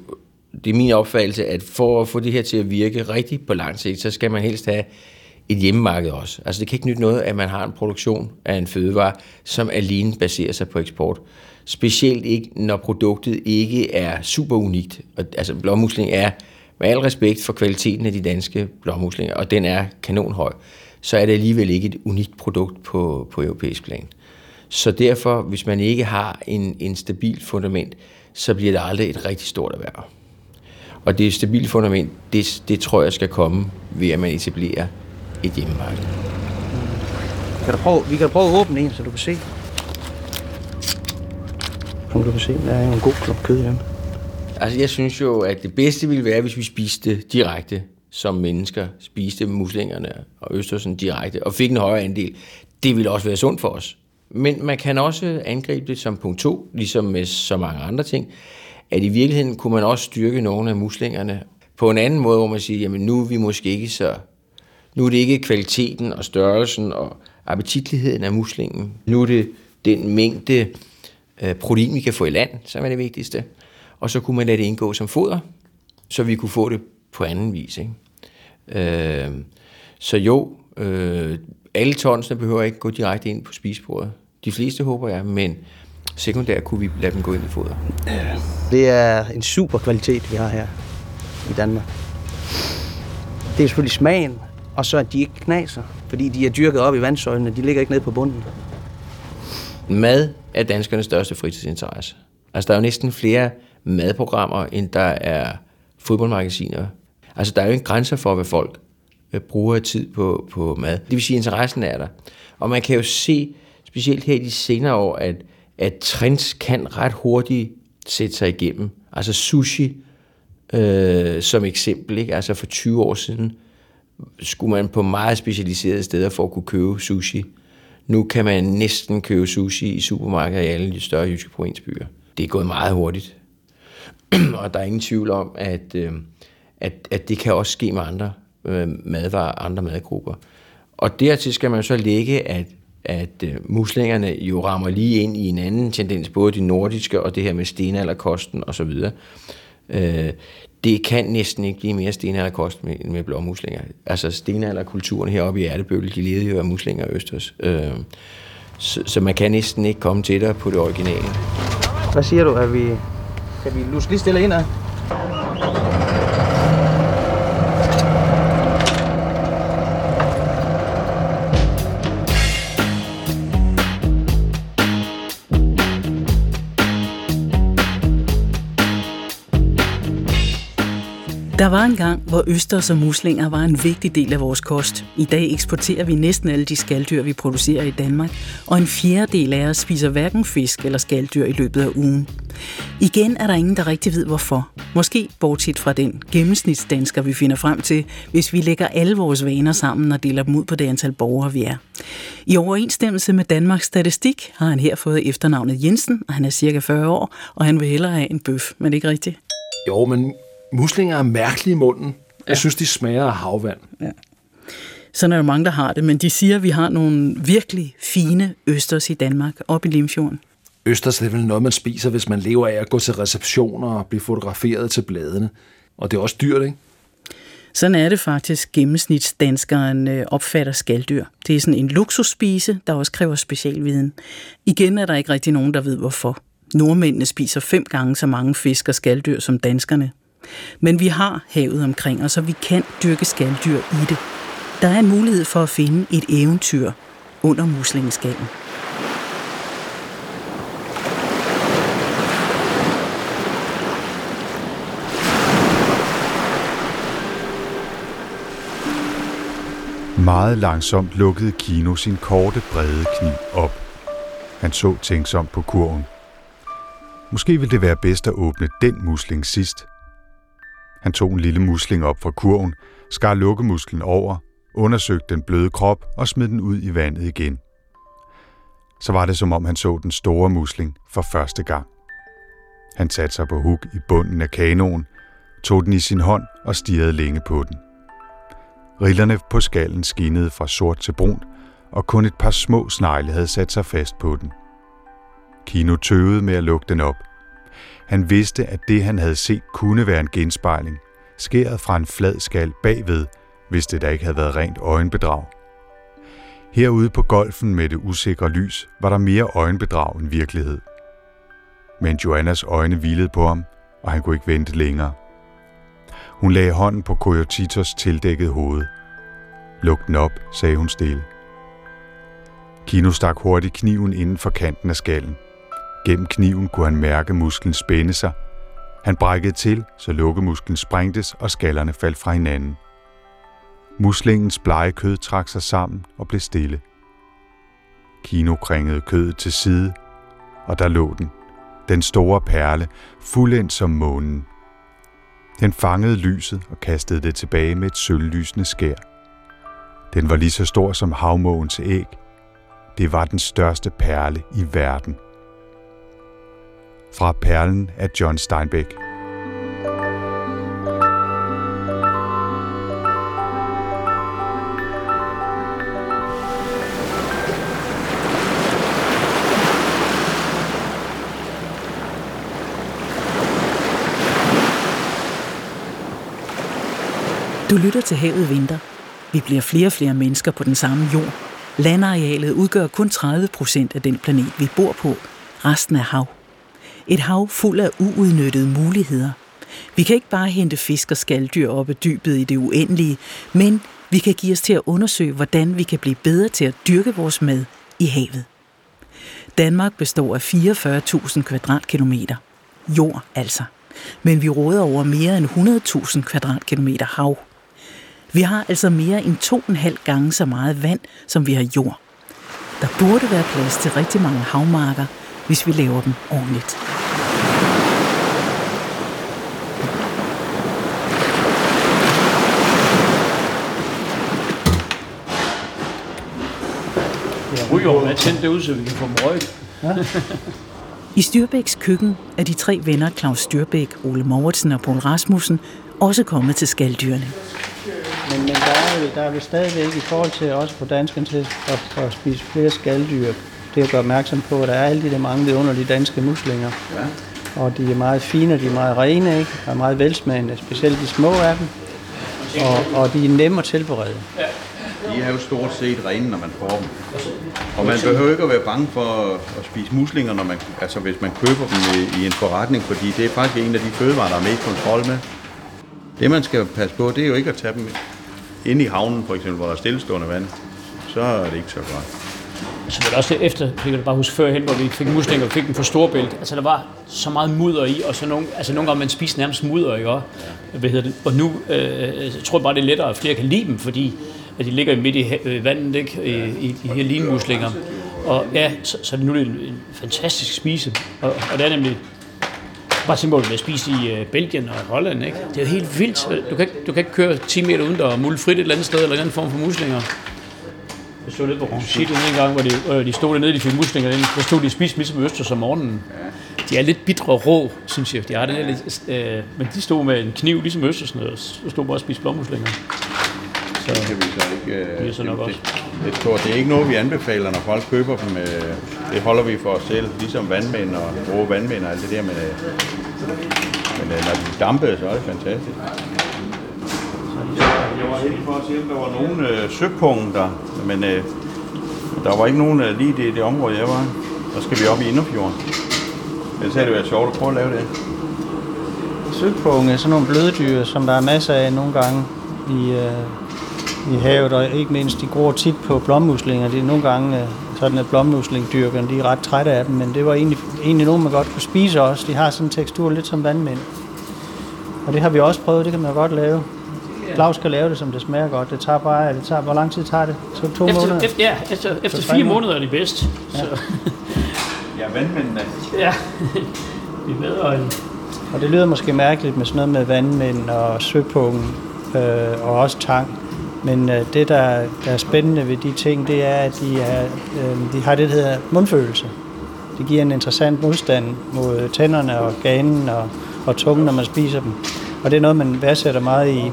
det er min opfattelse, at for at få det her til at virke rigtigt på lang sigt, så skal man helst have et hjemmemarked også. Altså det kan ikke nytte noget, at man har en produktion af en fødevare, som alene baserer sig på eksport. Specielt ikke, når produktet ikke er super unikt. Altså blåmusling er, med al respekt for kvaliteten af de danske blåmuslinger, og den er kanonhøj, så er det alligevel ikke et unikt produkt på, på europæisk plan. Så derfor, hvis man ikke har en, en stabil fundament, så bliver det aldrig et rigtig stort erhverv. Og det stabile fundament, det, det tror jeg skal komme ved, at man etablerer et hjemmemarked. Kan du prøve, vi kan prøve at åbne en, så du kan se. Som du kan se, der er jo en god klump kød i dem. Altså, jeg synes jo, at det bedste ville være, hvis vi spiste direkte som mennesker, spiste muslingerne og østersen direkte, og fik en højere andel. Det ville også være sundt for os. Men man kan også angribe det som punkt 2, ligesom med så mange andre ting, at i virkeligheden kunne man også styrke nogle af muslingerne på en anden måde, hvor man siger, jamen nu er vi måske ikke så... Nu er det ikke kvaliteten og størrelsen og appetitligheden af muslingen. Nu er det den mængde øh, protein, vi kan få i land, som er det vigtigste. Og så kunne man lade det indgå som foder, så vi kunne få det på anden vis. Ikke? Øh, så jo, øh, alle tonsene behøver ikke gå direkte ind på spisebordet. De fleste håber jeg, men sekundært kunne vi lade dem gå ind i foder. Det er en super kvalitet, vi har her i Danmark. Det er selvfølgelig smagen, og så at de ikke knaser, fordi de er dyrket op i vandsøjlene, de ligger ikke nede på bunden. Mad er danskernes største fritidsinteresse. Altså, der er jo næsten flere madprogrammer, end der er fodboldmagasiner. Altså, der er jo ikke grænser for, hvad folk øh, bruger tid på, på mad. Det vil sige, at interessen er der. Og man kan jo se, specielt her i de senere år, at, at trends kan ret hurtigt sætte sig igennem. Altså sushi øh, som eksempel. Ikke? Altså for 20 år siden skulle man på meget specialiserede steder for at kunne købe sushi. Nu kan man næsten købe sushi i supermarkeder i alle de større jyske provinsbyer. Det er gået meget hurtigt. og der er ingen tvivl om, at, øh, at, at det kan også ske med andre øh, madvarer, andre madgrupper. Og dertil skal man så lægge, at, at øh, muslingerne jo rammer lige ind i en anden tendens, både de nordiske og det her med stenalderkosten osv. Øh, det kan næsten ikke blive mere stenalderkost med, med blåmuslinger. Altså stenalderkulturen heroppe i Ertebøl, de levede jo af muslinger og østers. Øh, så, så man kan næsten ikke komme tættere på det originale. Hvad siger du? Er vi, kan vi luske lige stille ind af? Der var en gang, hvor østers og muslinger var en vigtig del af vores kost. I dag eksporterer vi næsten alle de skalddyr, vi producerer i Danmark, og en fjerdedel af os spiser hverken fisk eller skalddyr i løbet af ugen. Igen er der ingen, der rigtig ved hvorfor. Måske bortset fra den gennemsnitsdansker, vi finder frem til, hvis vi lægger alle vores vaner sammen og deler dem ud på det antal borgere, vi er. I overensstemmelse med Danmarks Statistik har han her fået efternavnet Jensen, og han er cirka 40 år, og han vil hellere have en bøf, men ikke rigtigt? Jo, men muslinger er mærkelige i munden. Jeg ja. synes, de smager af havvand. Ja. Sådan er der mange, der har det, men de siger, at vi har nogle virkelig fine østers i Danmark, op i Limfjorden. Østers det er vel noget, man spiser, hvis man lever af at gå til receptioner og blive fotograferet til bladene. Og det er også dyrt, ikke? Sådan er det faktisk, gennemsnitsdanskeren øh, opfatter skalddyr. Det er sådan en luksusspise, der også kræver specialviden. Igen er der ikke rigtig nogen, der ved hvorfor. Nordmændene spiser fem gange så mange fisk og skalddyr som danskerne. Men vi har havet omkring os, og vi kan dyrke skalddyr i det. Der er en mulighed for at finde et eventyr under muslingeskallen. Meget langsomt lukkede Kino sin korte, brede kniv op. Han så tænksomt på kurven. Måske ville det være bedst at åbne den musling sidst. Han tog en lille musling op fra kurven, skar lukkemusklen over, undersøgte den bløde krop og smed den ud i vandet igen. Så var det som om han så den store musling for første gang. Han satte sig på huk i bunden af kanoen, tog den i sin hånd og stirrede længe på den. Rillerne på skallen skinnede fra sort til brunt, og kun et par små snegle havde sat sig fast på den. Kino tøvede med at lukke den op. Han vidste, at det, han havde set, kunne være en genspejling, skæret fra en flad skal bagved, hvis det da ikke havde været rent øjenbedrag. Herude på golfen med det usikre lys var der mere øjenbedrag end virkelighed. Men Joannas øjne hvilede på ham, og han kunne ikke vente længere. Hun lagde hånden på Coyotitos tildækkede hoved. Luk den op, sagde hun stille. Kino stak hurtigt kniven inden for kanten af skallen. Gennem kniven kunne han mærke musklen spænde sig. Han brækkede til, så lukkemusklen sprængtes, og skallerne faldt fra hinanden. Muslingens blege kød trak sig sammen og blev stille. Kino kringede kødet til side, og der lå den. Den store perle, fuldendt som månen. Den fangede lyset og kastede det tilbage med et sølvlysende skær. Den var lige så stor som havmågens æg. Det var den største perle i verden. Fra perlen af John Steinbeck. Du lytter til Havet Vinter. Vi bliver flere og flere mennesker på den samme jord. Landarealet udgør kun 30 procent af den planet, vi bor på. Resten er hav. Et hav fuld af uudnyttede muligheder. Vi kan ikke bare hente fisk og skalddyr op af dybet i det uendelige, men vi kan give os til at undersøge, hvordan vi kan blive bedre til at dyrke vores mad i havet. Danmark består af 44.000 kvadratkilometer. Jord altså. Men vi råder over mere end 100.000 kvadratkilometer hav. Vi har altså mere end to og en halv gange så meget vand, som vi har jord. Der burde være plads til rigtig mange havmarker, hvis vi laver dem ordentligt. Ryger med tændt det ud, så vi kan få dem røget. Ja. I Styrbæks køkken er de tre venner Claus Styrbæk, Ole Mauritsen og Paul Rasmussen også kommet til skaldyrene. Men, men der, er, der er vel stadigvæk i forhold til også på danskerne til at, at spise flere skalddyr, det at gøre opmærksom på, at der er alle de der mange vidunderlige danske muslinger. Ja. Og de er meget fine, de er meget rene, ikke? og er meget velsmagende, specielt de små af dem. Og, og de er nemme at tilberede. Ja. De er jo stort set rene, når man får dem. Og man behøver ikke at være bange for at spise muslinger, når man, altså hvis man køber dem i, i en forretning, fordi det er faktisk en af de fødevarer, der er mest kontrol med. Det man skal passe på, det er jo ikke at tage dem ind i havnen, for eksempel, hvor der er stillestående vand. Så er det ikke så godt. Altså, så var også efter, jeg kan bare huske førhen, hvor vi fik muslinger, og fik dem for storbælt. Altså der var så meget mudder i, og så nogle, altså nogle gange man spiste nærmest mudder, ikke også? Hvad hedder det? Og nu øh, jeg tror jeg bare, det er lettere, at flere kan lide dem, fordi at de ligger midt i øh, vandet, ikke? I, i de her linmuslinger. Og ja, så, så nu er det en, en fantastisk spise. Og, og det er nemlig bare simpelthen med at spise i uh, Belgien og Holland. Ikke? Det er jo helt vildt. Du kan, du kan ikke køre 10 meter uden der og mulle frit et eller andet sted, eller en anden form for muslinger. Så lidt på Rangito en gang, hvor de, øh, de stod dernede, de fik muslinger, der stod de og spiste ligesom østers om morgenen. De er lidt bitre og rå, synes jeg. De er den er lidt, øh, men de stod med en kniv, ligesom østers, og stod bare og spiste blommuslinger. Så det kan vi så ikke... Øh, det er så nok det, også. Det, det, det er ikke noget, vi anbefaler, når folk køber dem. Øh, det holder vi for os selv, ligesom vandmænd og rå vandmænd og alt det der. Men, øh, men øh, når de damper, så er det fantastisk. Jeg var heldig for at se, om der var nogle øh, søpunkter, men øh, der var ikke nogen øh, lige det, det område, jeg var. Der skal vi op i Inderfjorden. Jeg sagde, det være sjovt at prøve at lave det. Søpunge er sådan nogle bløddyr, som der er masser af nogle gange i, øh, i havet, og ikke mindst de gror tit på blommuslinger. Det er nogle gange øh, sådan, at blommuslingdyrkerne de er ret trætte af dem, men det var egentlig, egentlig nogen, man godt kunne spise også. De har sådan en tekstur lidt som vandmænd. Og det har vi også prøvet, det kan man godt lave. Claus kan lave det, som det smager godt. Det tager bare, det tager, hvor lang tid tager det? Så to efter, måneder? Efter, ja, efter, efter fire måneder er det bedst. Ja. Så. ja, vandmændene. Ja, er bedre end... Og det lyder måske mærkeligt med sådan noget med vandmænd og søpungen øh, og også tang. Men øh, det, der, der er spændende ved de ting, det er, at de, er, øh, de har det, der hedder mundfølelse. det giver en interessant modstand mod tænderne og ganen og, og tungen, når man spiser dem. Og det er noget, man værdsætter meget i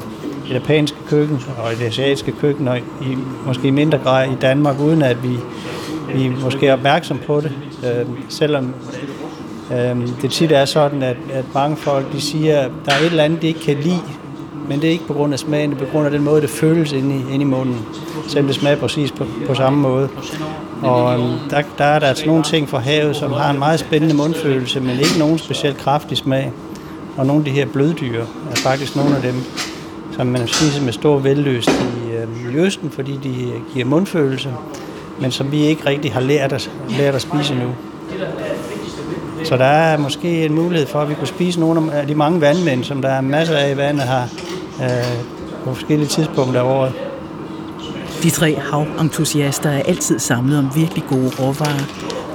i japanske køkken og i det asiatiske køkken, og i, måske i mindre grad i Danmark, uden at vi, vi måske er opmærksom på det. Øh, selvom øh, det tit er sådan, at, at mange folk de siger, at der er et eller andet, de ikke kan lide, men det er ikke på grund af smagen, det er på grund af den måde, det føles inde i, inde i munden, selvom det smager præcis på, på samme måde. Og øhm, der, der er der altså nogle ting fra havet, som har en meget spændende mundfølelse, men ikke nogen specielt kraftig smag. Og nogle af de her bløddyr er faktisk nogle af dem, som man spiser med stor vellyst i øh, Østen, fordi de giver mundfølelse, men som vi ikke rigtig har lært at, lært at spise nu. Så der er måske en mulighed for, at vi kunne spise nogle af de mange vandmænd, som der er masser af i vandet her øh, på forskellige tidspunkter af året. De tre haventusiaster er altid samlet om virkelig gode råvarer.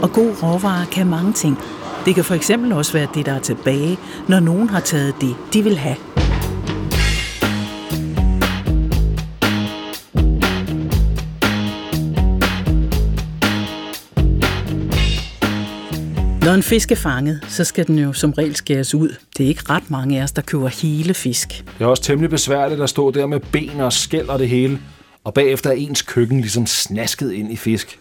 Og gode råvarer kan mange ting. Det kan for eksempel også være det, der er tilbage, når nogen har taget det, de vil have. Når en fisk er fanget, så skal den jo som regel skæres ud. Det er ikke ret mange af os, der køber hele fisk. Det er også temmelig besværligt at stå der med ben og skæld og det hele, og bagefter er ens køkken ligesom snasket ind i fisk.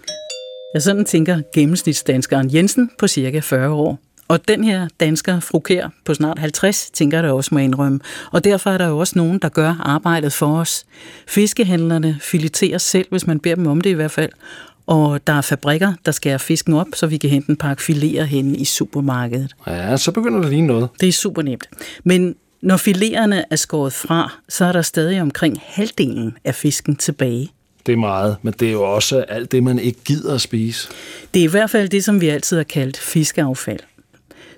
Ja, sådan tænker gennemsnitsdanskeren Jensen på cirka 40 år. Og den her dansker, frukær på snart 50, tænker der også må indrømme. Og derfor er der jo også nogen, der gør arbejdet for os. Fiskehandlerne fileterer selv, hvis man beder dem om det i hvert fald. Og der er fabrikker, der skærer fisken op, så vi kan hente en pakke fileter hen i supermarkedet. Ja, så begynder det lige noget. Det er super nemt. Men når fileterne er skåret fra, så er der stadig omkring halvdelen af fisken tilbage. Det er meget, men det er jo også alt det, man ikke gider at spise. Det er i hvert fald det, som vi altid har kaldt fiskeaffald.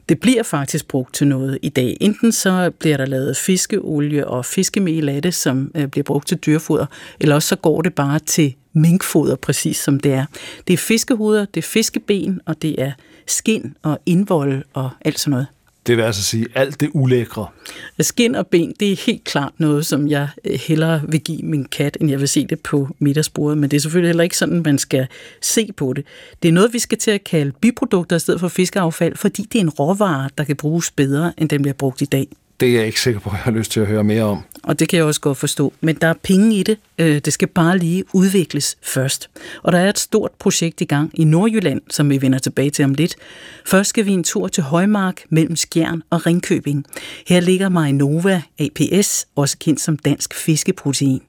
Det bliver faktisk brugt til noget i dag. Enten så bliver der lavet fiskeolie og fiskemel af det, som øh, bliver brugt til dyrfoder, eller også så går det bare til minkfoder, præcis som det er. Det er fiskehoveder, det er fiskeben, og det er skin og indvold og alt sådan noget. Det vil altså sige alt det ulækre. Skin og ben, det er helt klart noget, som jeg øh, hellere vil give min kat, end jeg vil se det på middagsbordet. Men det er selvfølgelig heller ikke sådan, man skal se på det. Det er noget, vi skal til at kalde biprodukter i stedet for fiskeaffald, fordi det er en råvare, der kan bruges bedre, end den bliver brugt i dag. Det er jeg ikke sikker på, at jeg har lyst til at høre mere om. Og det kan jeg også godt forstå. Men der er penge i det. Øh, det skal bare lige udvikles først. Og der er et stort projekt i gang i Nordjylland, som vi vender tilbage til om lidt. Først skal vi en tur til Højmark mellem Skjern og Ringkøbing. Her ligger Marinova APS, også kendt som dansk fiskeprotein.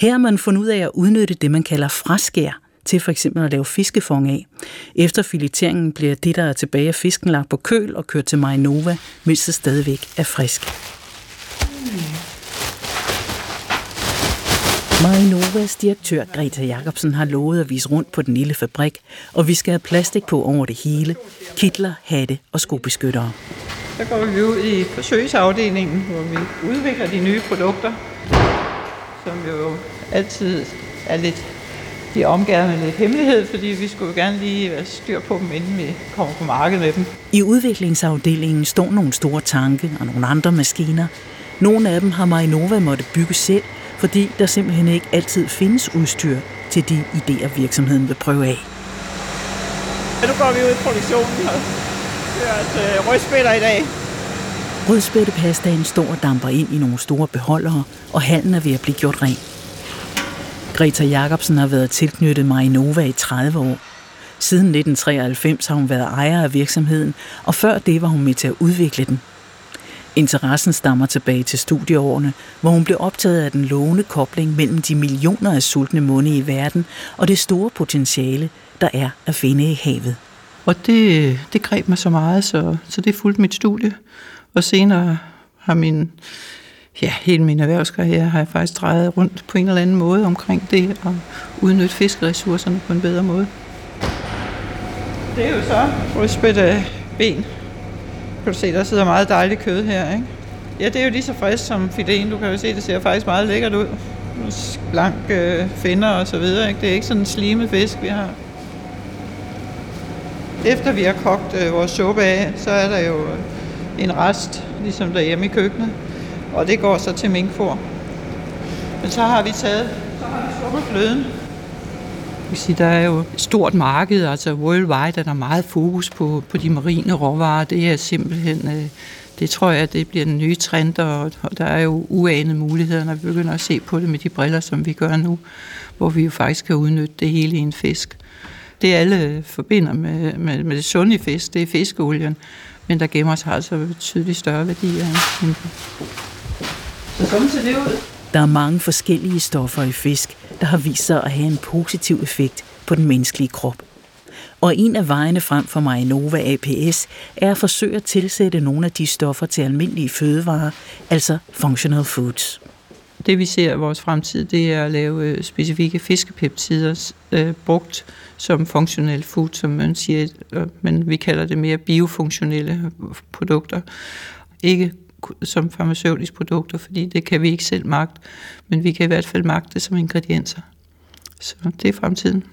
Her har man fundet ud af at udnytte det, man kalder fraskær, til for eksempel at lave fiskefong af. Efter fileteringen bliver det, der er tilbage af fisken, lagt på køl og kørt til Marinova, mens det stadigvæk er frisk. Marinovas direktør Greta Jacobsen har lovet at vise rundt på den lille fabrik, og vi skal have plastik på over det hele. Kitler, hatte og skobeskyttere. Så går vi ud i forsøgsafdelingen, hvor vi udvikler de nye produkter, som jo altid er lidt de er omgivet med lidt hemmelighed, fordi vi skulle jo gerne lige være styr på dem, inden vi kommer på markedet med dem. I udviklingsafdelingen står nogle store tanke og nogle andre maskiner. Nogle af dem har Marinova måtte bygge selv, fordi der simpelthen ikke altid findes udstyr til de idéer, virksomheden vil prøve af. Ja, nu går vi ud i produktionen og kører øh, rødspætter i dag. Rødspættepastaen står og damper ind i nogle store beholdere, og hallen er ved at blive gjort ren. Greta Jacobsen har været tilknyttet Marinova i 30 år. Siden 1993 har hun været ejer af virksomheden, og før det var hun med til at udvikle den. Interessen stammer tilbage til studieårene, hvor hun blev optaget af den lovende kobling mellem de millioner af sultne munde i verden og det store potentiale, der er at finde i havet. Og det, det greb mig så meget, så, så det fulgte mit studie. Og senere har min, ja, hele min erhvervskarriere har jeg faktisk drejet rundt på en eller anden måde omkring det at udnytte fiskeressourcerne på en bedre måde. Det er jo så rødspætte ben. Kan du se, der sidder meget dejligt kød her, ikke? Ja, det er jo lige så frisk som filéen. Du kan jo se, det ser faktisk meget lækkert ud. Blank øh, finder og så videre, ikke? Det er ikke sådan en slimet fisk, vi har. Efter vi har kogt øh, vores suppe af, så er der jo øh, en rest, ligesom derhjemme i køkkenet. Og det går så til minkfor. Men så har vi taget, så har vi sluppet kan sige, der er jo et stort marked, altså worldwide er der meget fokus på, på de marine råvarer. Det er simpelthen, øh, det tror jeg, det bliver den nye trend, og, og der er jo uanede muligheder, når vi begynder at se på det med de briller, som vi gør nu, hvor vi jo faktisk kan udnytte det hele i en fisk. Det alle forbinder med, med, med det sunde fisk, det er fiskeolien, men der gemmer sig altså betydeligt større værdier end Så sådan ser det ud. Der er mange forskellige stoffer i fisk, der har vist sig at have en positiv effekt på den menneskelige krop. Og en af vejene frem for Marinova APS er at forsøge at tilsætte nogle af de stoffer til almindelige fødevarer, altså functional foods. Det vi ser i vores fremtid, det er at lave øh, specifikke fiskepeptider øh, brugt som functional food, som man siger, øh, men vi kalder det mere biofunktionelle produkter. Ikke som farmaceutiske produkter, fordi det kan vi ikke selv magte, men vi kan i hvert fald magte det som ingredienser. Så det er fremtiden.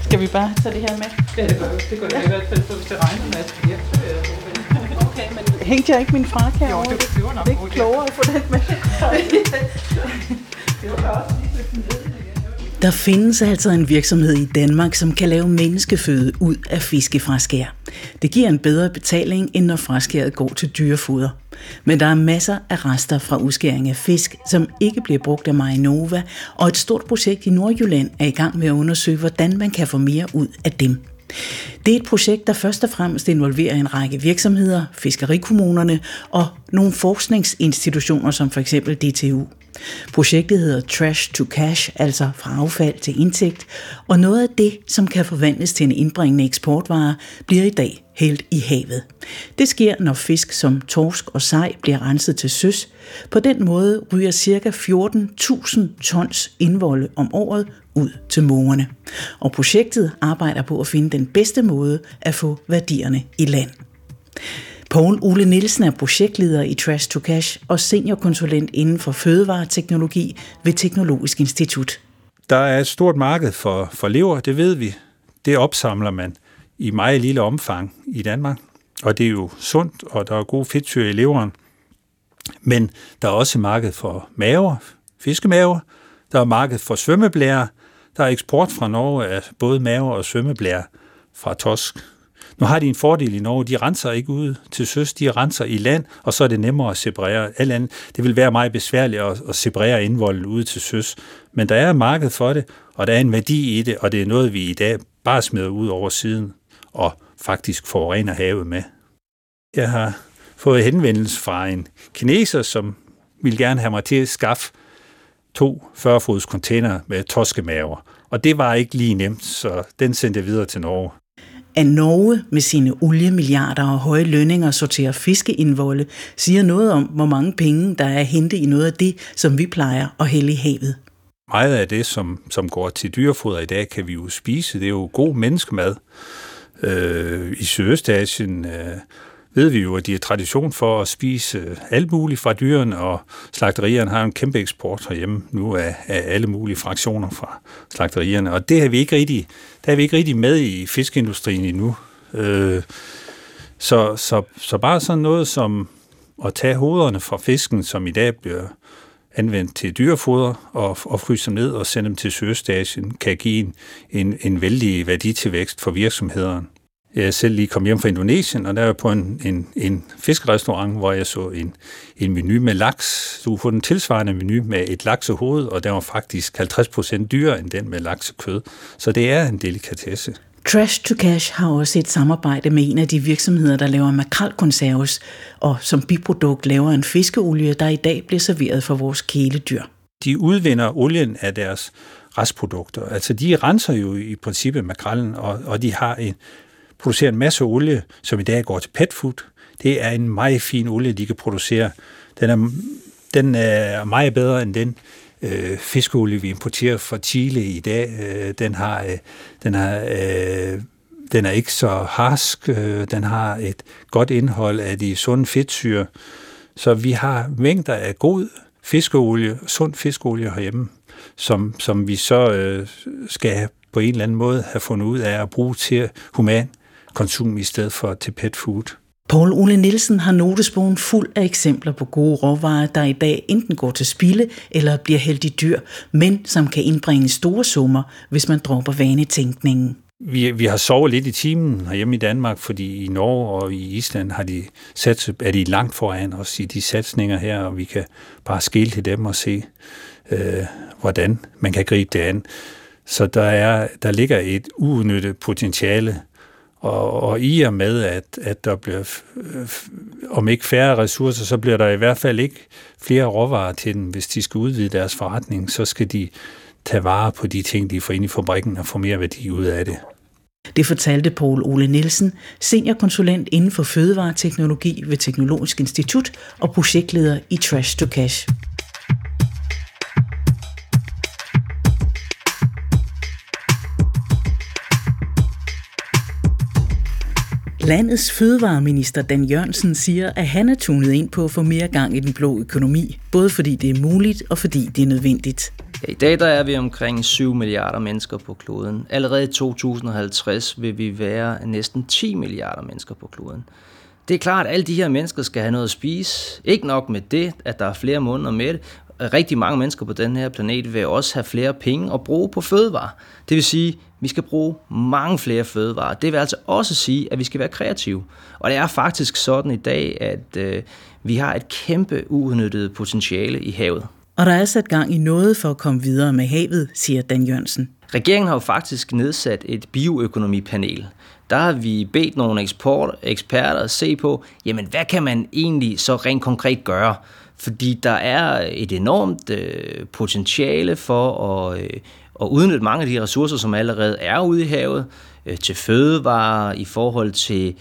Skal vi bare tage det her med? Ja, det gør, det gør jeg i hvert fald, hvis det regner med, at jeg Okay, men hængte jeg ikke min frak herovre? Jo, det, det var nok Det er klogere at få den med. det var også lige der findes altså en virksomhed i Danmark, som kan lave menneskeføde ud af fiskefraskær. Det giver en bedre betaling, end når fraskæret går til dyrefoder. Men der er masser af rester fra udskæring af fisk, som ikke bliver brugt af Marinova, og et stort projekt i Nordjylland er i gang med at undersøge, hvordan man kan få mere ud af dem. Det er et projekt, der først og fremmest involverer en række virksomheder, fiskerikommunerne og nogle forskningsinstitutioner som for eksempel DTU. Projektet hedder Trash to Cash, altså fra affald til indtægt, og noget af det, som kan forvandles til en indbringende eksportvare, bliver i dag hældt i havet. Det sker, når fisk som torsk og sej bliver renset til søs. På den måde ryger ca. 14.000 tons indvolde om året ud til mågerne. Og projektet arbejder på at finde den bedste måde at få værdierne i land. Poul Ole Nielsen er projektleder i Trash to Cash og seniorkonsulent inden for fødevareteknologi ved Teknologisk Institut. Der er et stort marked for, for lever, det ved vi. Det opsamler man i meget lille omfang i Danmark. Og det er jo sundt, og der er god fedtsyre i leveren. Men der er også marked for maver, fiskemaver. Der er marked for svømmeblære. Der er eksport fra Norge af både maver og svømmeblære fra Tosk. Nu har de en fordel i Norge, de renser ikke ud til søs, de renser i land, og så er det nemmere at separere. Alt andet, det vil være meget besværligt at, at separere indvolden ud til søs. Men der er et marked for det, og der er en værdi i det, og det er noget, vi i dag bare smider ud over siden og faktisk forurener havet med. Jeg har fået henvendelse fra en kineser, som vil gerne have mig til at skaffe to 40-fods container med toskemaver. Og det var ikke lige nemt, så den sendte jeg videre til Norge. At Norge med sine oliemilliarder og høje lønninger sorterer fiskeindvolde, siger noget om, hvor mange penge der er at hente i noget af det, som vi plejer at hælde i havet. Meget af det, som, som går til dyrefoder i dag, kan vi jo spise. Det er jo god menneskemad. Øh, I Sydøstasien øh, ved vi jo, at de har tradition for at spise øh, alt muligt fra dyrene, og slagterierne har en kæmpe eksport herhjemme nu af, af alle mulige fraktioner fra slagterierne, og det har vi ikke rigtig, der er vi ikke rigtig med i fiskeindustrien endnu. Øh, så, så, så bare sådan noget som at tage hovederne fra fisken, som i dag bliver anvendt til dyrefoder og, og fryse dem ned og sende dem til Sydøstasien, kan give en, en, en vældig værditilvækst for virksomhederne. Jeg selv lige kom hjem fra Indonesien, og der var på en, en, en fiskerestaurant, hvor jeg så en, en menu med laks. Du kunne få den tilsvarende menu med et laksehoved, og der var faktisk 50% dyrere end den med laksekød. Så det er en delikatesse. Trash to Cash har også et samarbejde med en af de virksomheder, der laver makrelkonserves, og som biprodukt laver en fiskeolie, der i dag bliver serveret for vores kæledyr. De udvinder olien af deres restprodukter. Altså de renser jo i princippet makrallen, og, og de har en, producerer en masse olie, som i dag går til pet food. Det er en meget fin olie, de kan producere. Den er, den er meget bedre end den øh, fiskeolie, vi importerer fra Chile i dag. Øh, den har, øh, den har øh, den er ikke så harsk, øh, den har et godt indhold af de sunde fedtsyre, så vi har mængder af god fiskeolie, sund fiskeolie herhjemme, som, som vi så øh, skal på en eller anden måde have fundet ud af at bruge til human konsum i stedet for til pet food. Paul Ole Nielsen har notesbogen fuld af eksempler på gode råvarer, der i dag enten går til spilde eller bliver hældt i dyr, men som kan indbringe store summer, hvis man dropper vanetænkningen. Vi, vi har sovet lidt i timen herhjemme i Danmark, fordi i Norge og i Island har de sat, er de langt foran os i de satsninger her, og vi kan bare skille til dem og se, øh, hvordan man kan gribe det an. Så der, er, der ligger et uudnyttet potentiale og, og i og med, at, at der bliver, om ikke færre ressourcer, så bliver der i hvert fald ikke flere råvarer til dem. Hvis de skal udvide deres forretning, så skal de tage vare på de ting, de får ind i fabrikken og få mere værdi ud af det. Det fortalte Paul Ole Nielsen, seniorkonsulent inden for fødevareteknologi ved Teknologisk Institut og projektleder i Trash to Cash. Landets fødevareminister Dan Jørgensen siger, at han er tunet ind på at få mere gang i den blå økonomi, både fordi det er muligt og fordi det er nødvendigt. Ja, I dag der er vi omkring 7 milliarder mennesker på kloden. Allerede i 2050 vil vi være næsten 10 milliarder mennesker på kloden. Det er klart, at alle de her mennesker skal have noget at spise. Ikke nok med det, at der er flere måneder med det. Rigtig mange mennesker på den her planet vil også have flere penge at bruge på fødevarer. Det vil sige, vi skal bruge mange flere fødevarer. Det vil altså også sige, at vi skal være kreative. Og det er faktisk sådan i dag, at øh, vi har et kæmpe uudnyttet potentiale i havet. Og der er sat gang i noget for at komme videre med havet, siger Dan Jørgensen. Regeringen har jo faktisk nedsat et bioøkonomipanel. Der har vi bedt nogle eksport, eksperter at se på, jamen hvad kan man egentlig så rent konkret gøre? Fordi der er et enormt øh, potentiale for at, øh, at udnytte mange af de ressourcer, som allerede er ude i havet, øh, til fødevarer, i forhold til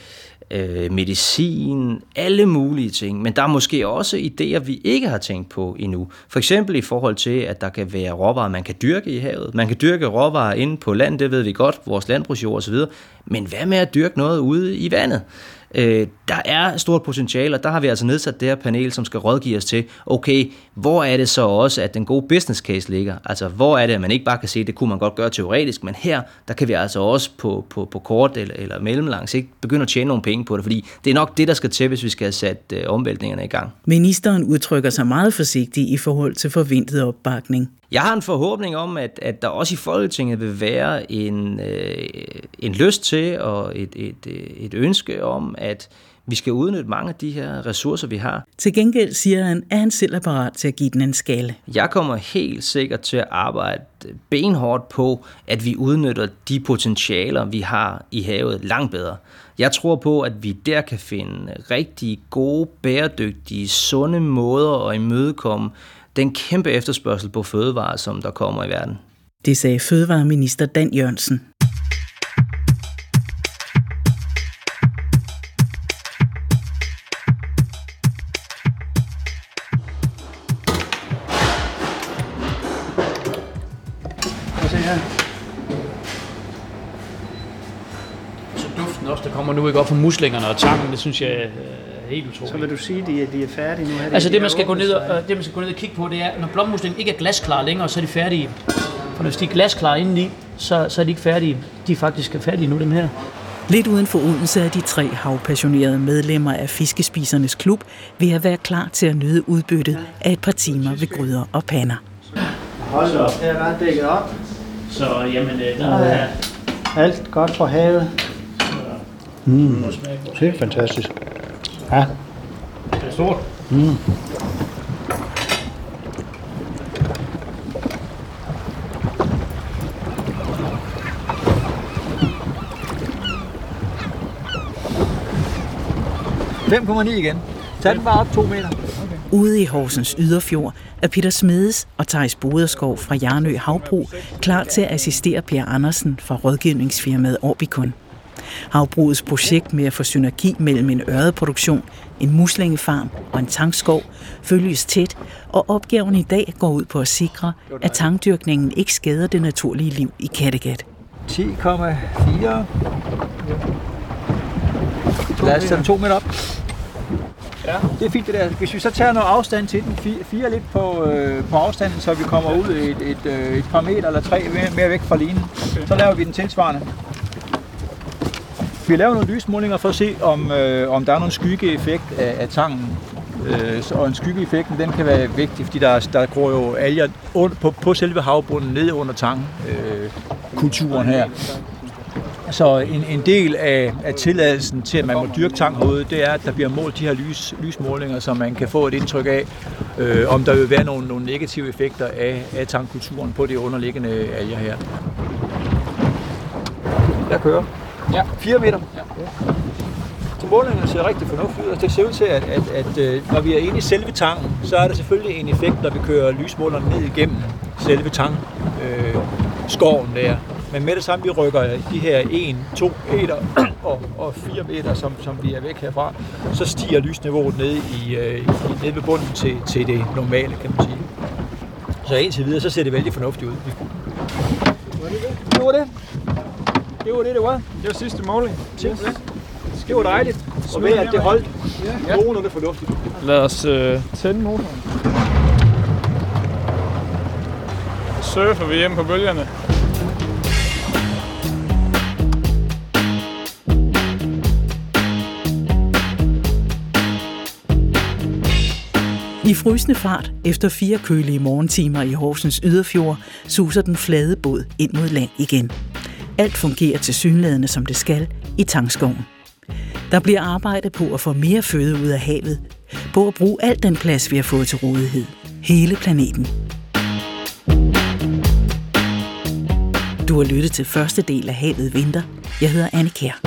øh, medicin, alle mulige ting. Men der er måske også idéer, vi ikke har tænkt på endnu. For eksempel i forhold til, at der kan være råvarer, man kan dyrke i havet. Man kan dyrke råvarer inde på land, det ved vi godt, vores landbrugsjord osv. Men hvad med at dyrke noget ude i vandet? Øh, der er stort potentiale, og der har vi altså nedsat det her panel, som skal rådgive os til, okay, hvor er det så også, at den gode business case ligger? Altså, hvor er det, at man ikke bare kan se, det kunne man godt gøre teoretisk, men her, der kan vi altså også på, på, på kort eller, eller mellemlang sigt begynde at tjene nogle penge på det, fordi det er nok det, der skal til, hvis vi skal have sat øh, omvæltningerne i gang. Ministeren udtrykker sig meget forsigtigt i forhold til forventet opbakning. Jeg har en forhåbning om, at, at der også i Folketinget vil være en, øh, en lyst til og et, et, et ønske om, at vi skal udnytte mange af de her ressourcer, vi har. Til gengæld siger han, at han selv er parat til at give den en skale. Jeg kommer helt sikkert til at arbejde benhårdt på, at vi udnytter de potentialer, vi har i havet langt bedre. Jeg tror på, at vi der kan finde rigtig gode, bæredygtige, sunde måder at imødekomme den kæmpe efterspørgsel på fødevarer, som der kommer i verden. Det sagde Fødevareminister Dan Jørgensen. Kommer nu ikke op fra muslingerne og tangen, det synes jeg er helt utroligt. Så vil du sige, at de, er- de er færdige nu? Her, Altså de det er man, skal gå ned og, øh, det, man skal gå ned og kigge på, det er, når blommuslingen ikke er glasklar længere, så er de færdige. For hvis de er glasklar indeni, så, så er de ikke færdige. De er faktisk færdige nu, dem her. Lidt uden for Odense er de tre havpassionerede medlemmer af Fiskespisernes Klub ved at være klar til at nyde udbyttet af et par timer ved gryder og pander. Hold da op. Her er ret dækket op. Så jamen, øh, Der er alt godt fra havet. Mm. Det er fantastisk. Ja. Det er stort. Mm. igen. Tag den bare op to meter. Ude i Horsens yderfjord er Peter Smedes og Thijs Boderskov fra Jarnø Havbrug klar til at assistere Per Andersen fra rådgivningsfirmaet Orbicon. Havbrugets projekt med at få synergi mellem en ørredproduktion, en muslingefarm og en tangskov følges tæt, og opgaven i dag går ud på at sikre, at tangdyrkningen ikke skader det naturlige liv i Kattegat. 10,4. Lad os tage den to meter op. Ja. Det er fint det der. Hvis vi så tager noget afstand til den, fi- fire lidt på, øh, på afstanden, så vi kommer ud et, et, øh, et par meter eller tre mere, mere væk fra linen, okay. så laver vi den tilsvarende. Vi laver nogle lysmålinger for at se, om, øh, om der er nogen skyggeeffekt af, af tangen. Øh, så, og en skyggeeffekten, den kan være vigtig, fordi der, der gror jo alger under, på, på selve havbunden ned under tangen, øh, kulturen her. Så en, en del af, af tilladelsen til, at man må dyrke tang herude, det er, at der bliver målt de her lys, lysmålinger, så man kan få et indtryk af, øh, om der vil være nogle, nogle negative effekter af, af tangkulturen på de underliggende alger her. Jeg kører. Ja. 4 meter. Ja. Så målingerne ser rigtig fornuftigt ud, og det ser ud til, at, at, at, at når vi er inde i selve tangen, så er der selvfølgelig en effekt, når vi kører lysmålerne ned igennem selve tang, øh, skoven der. Men med det samme, vi rykker de her 1, 2 meter og, og 4 meter, som, som vi er væk herfra, så stiger lysniveauet ned, i, øh, i, ned ved bunden til, til det normale, kan man sige. Så indtil videre, så ser det vældig fornuftigt ud. Det var det. Det var det, det var. Det var sidste måling. Simpelthen. Det var dejligt. Og ved at det holdt Ja. nogenlunde fornuftigt. Lad os øh, tænde motoren. Surfer vi hjem på bølgerne. I frysende fart efter fire kølige morgentimer i Horsens yderfjord suser den flade båd ind mod land igen. Alt fungerer til synlædende som det skal i tangskoven. Der bliver arbejdet på at få mere føde ud af havet, på at bruge al den plads, vi har fået til rådighed. Hele planeten. Du har lyttet til første del af Havet Vinter. Jeg hedder Anne Kjær.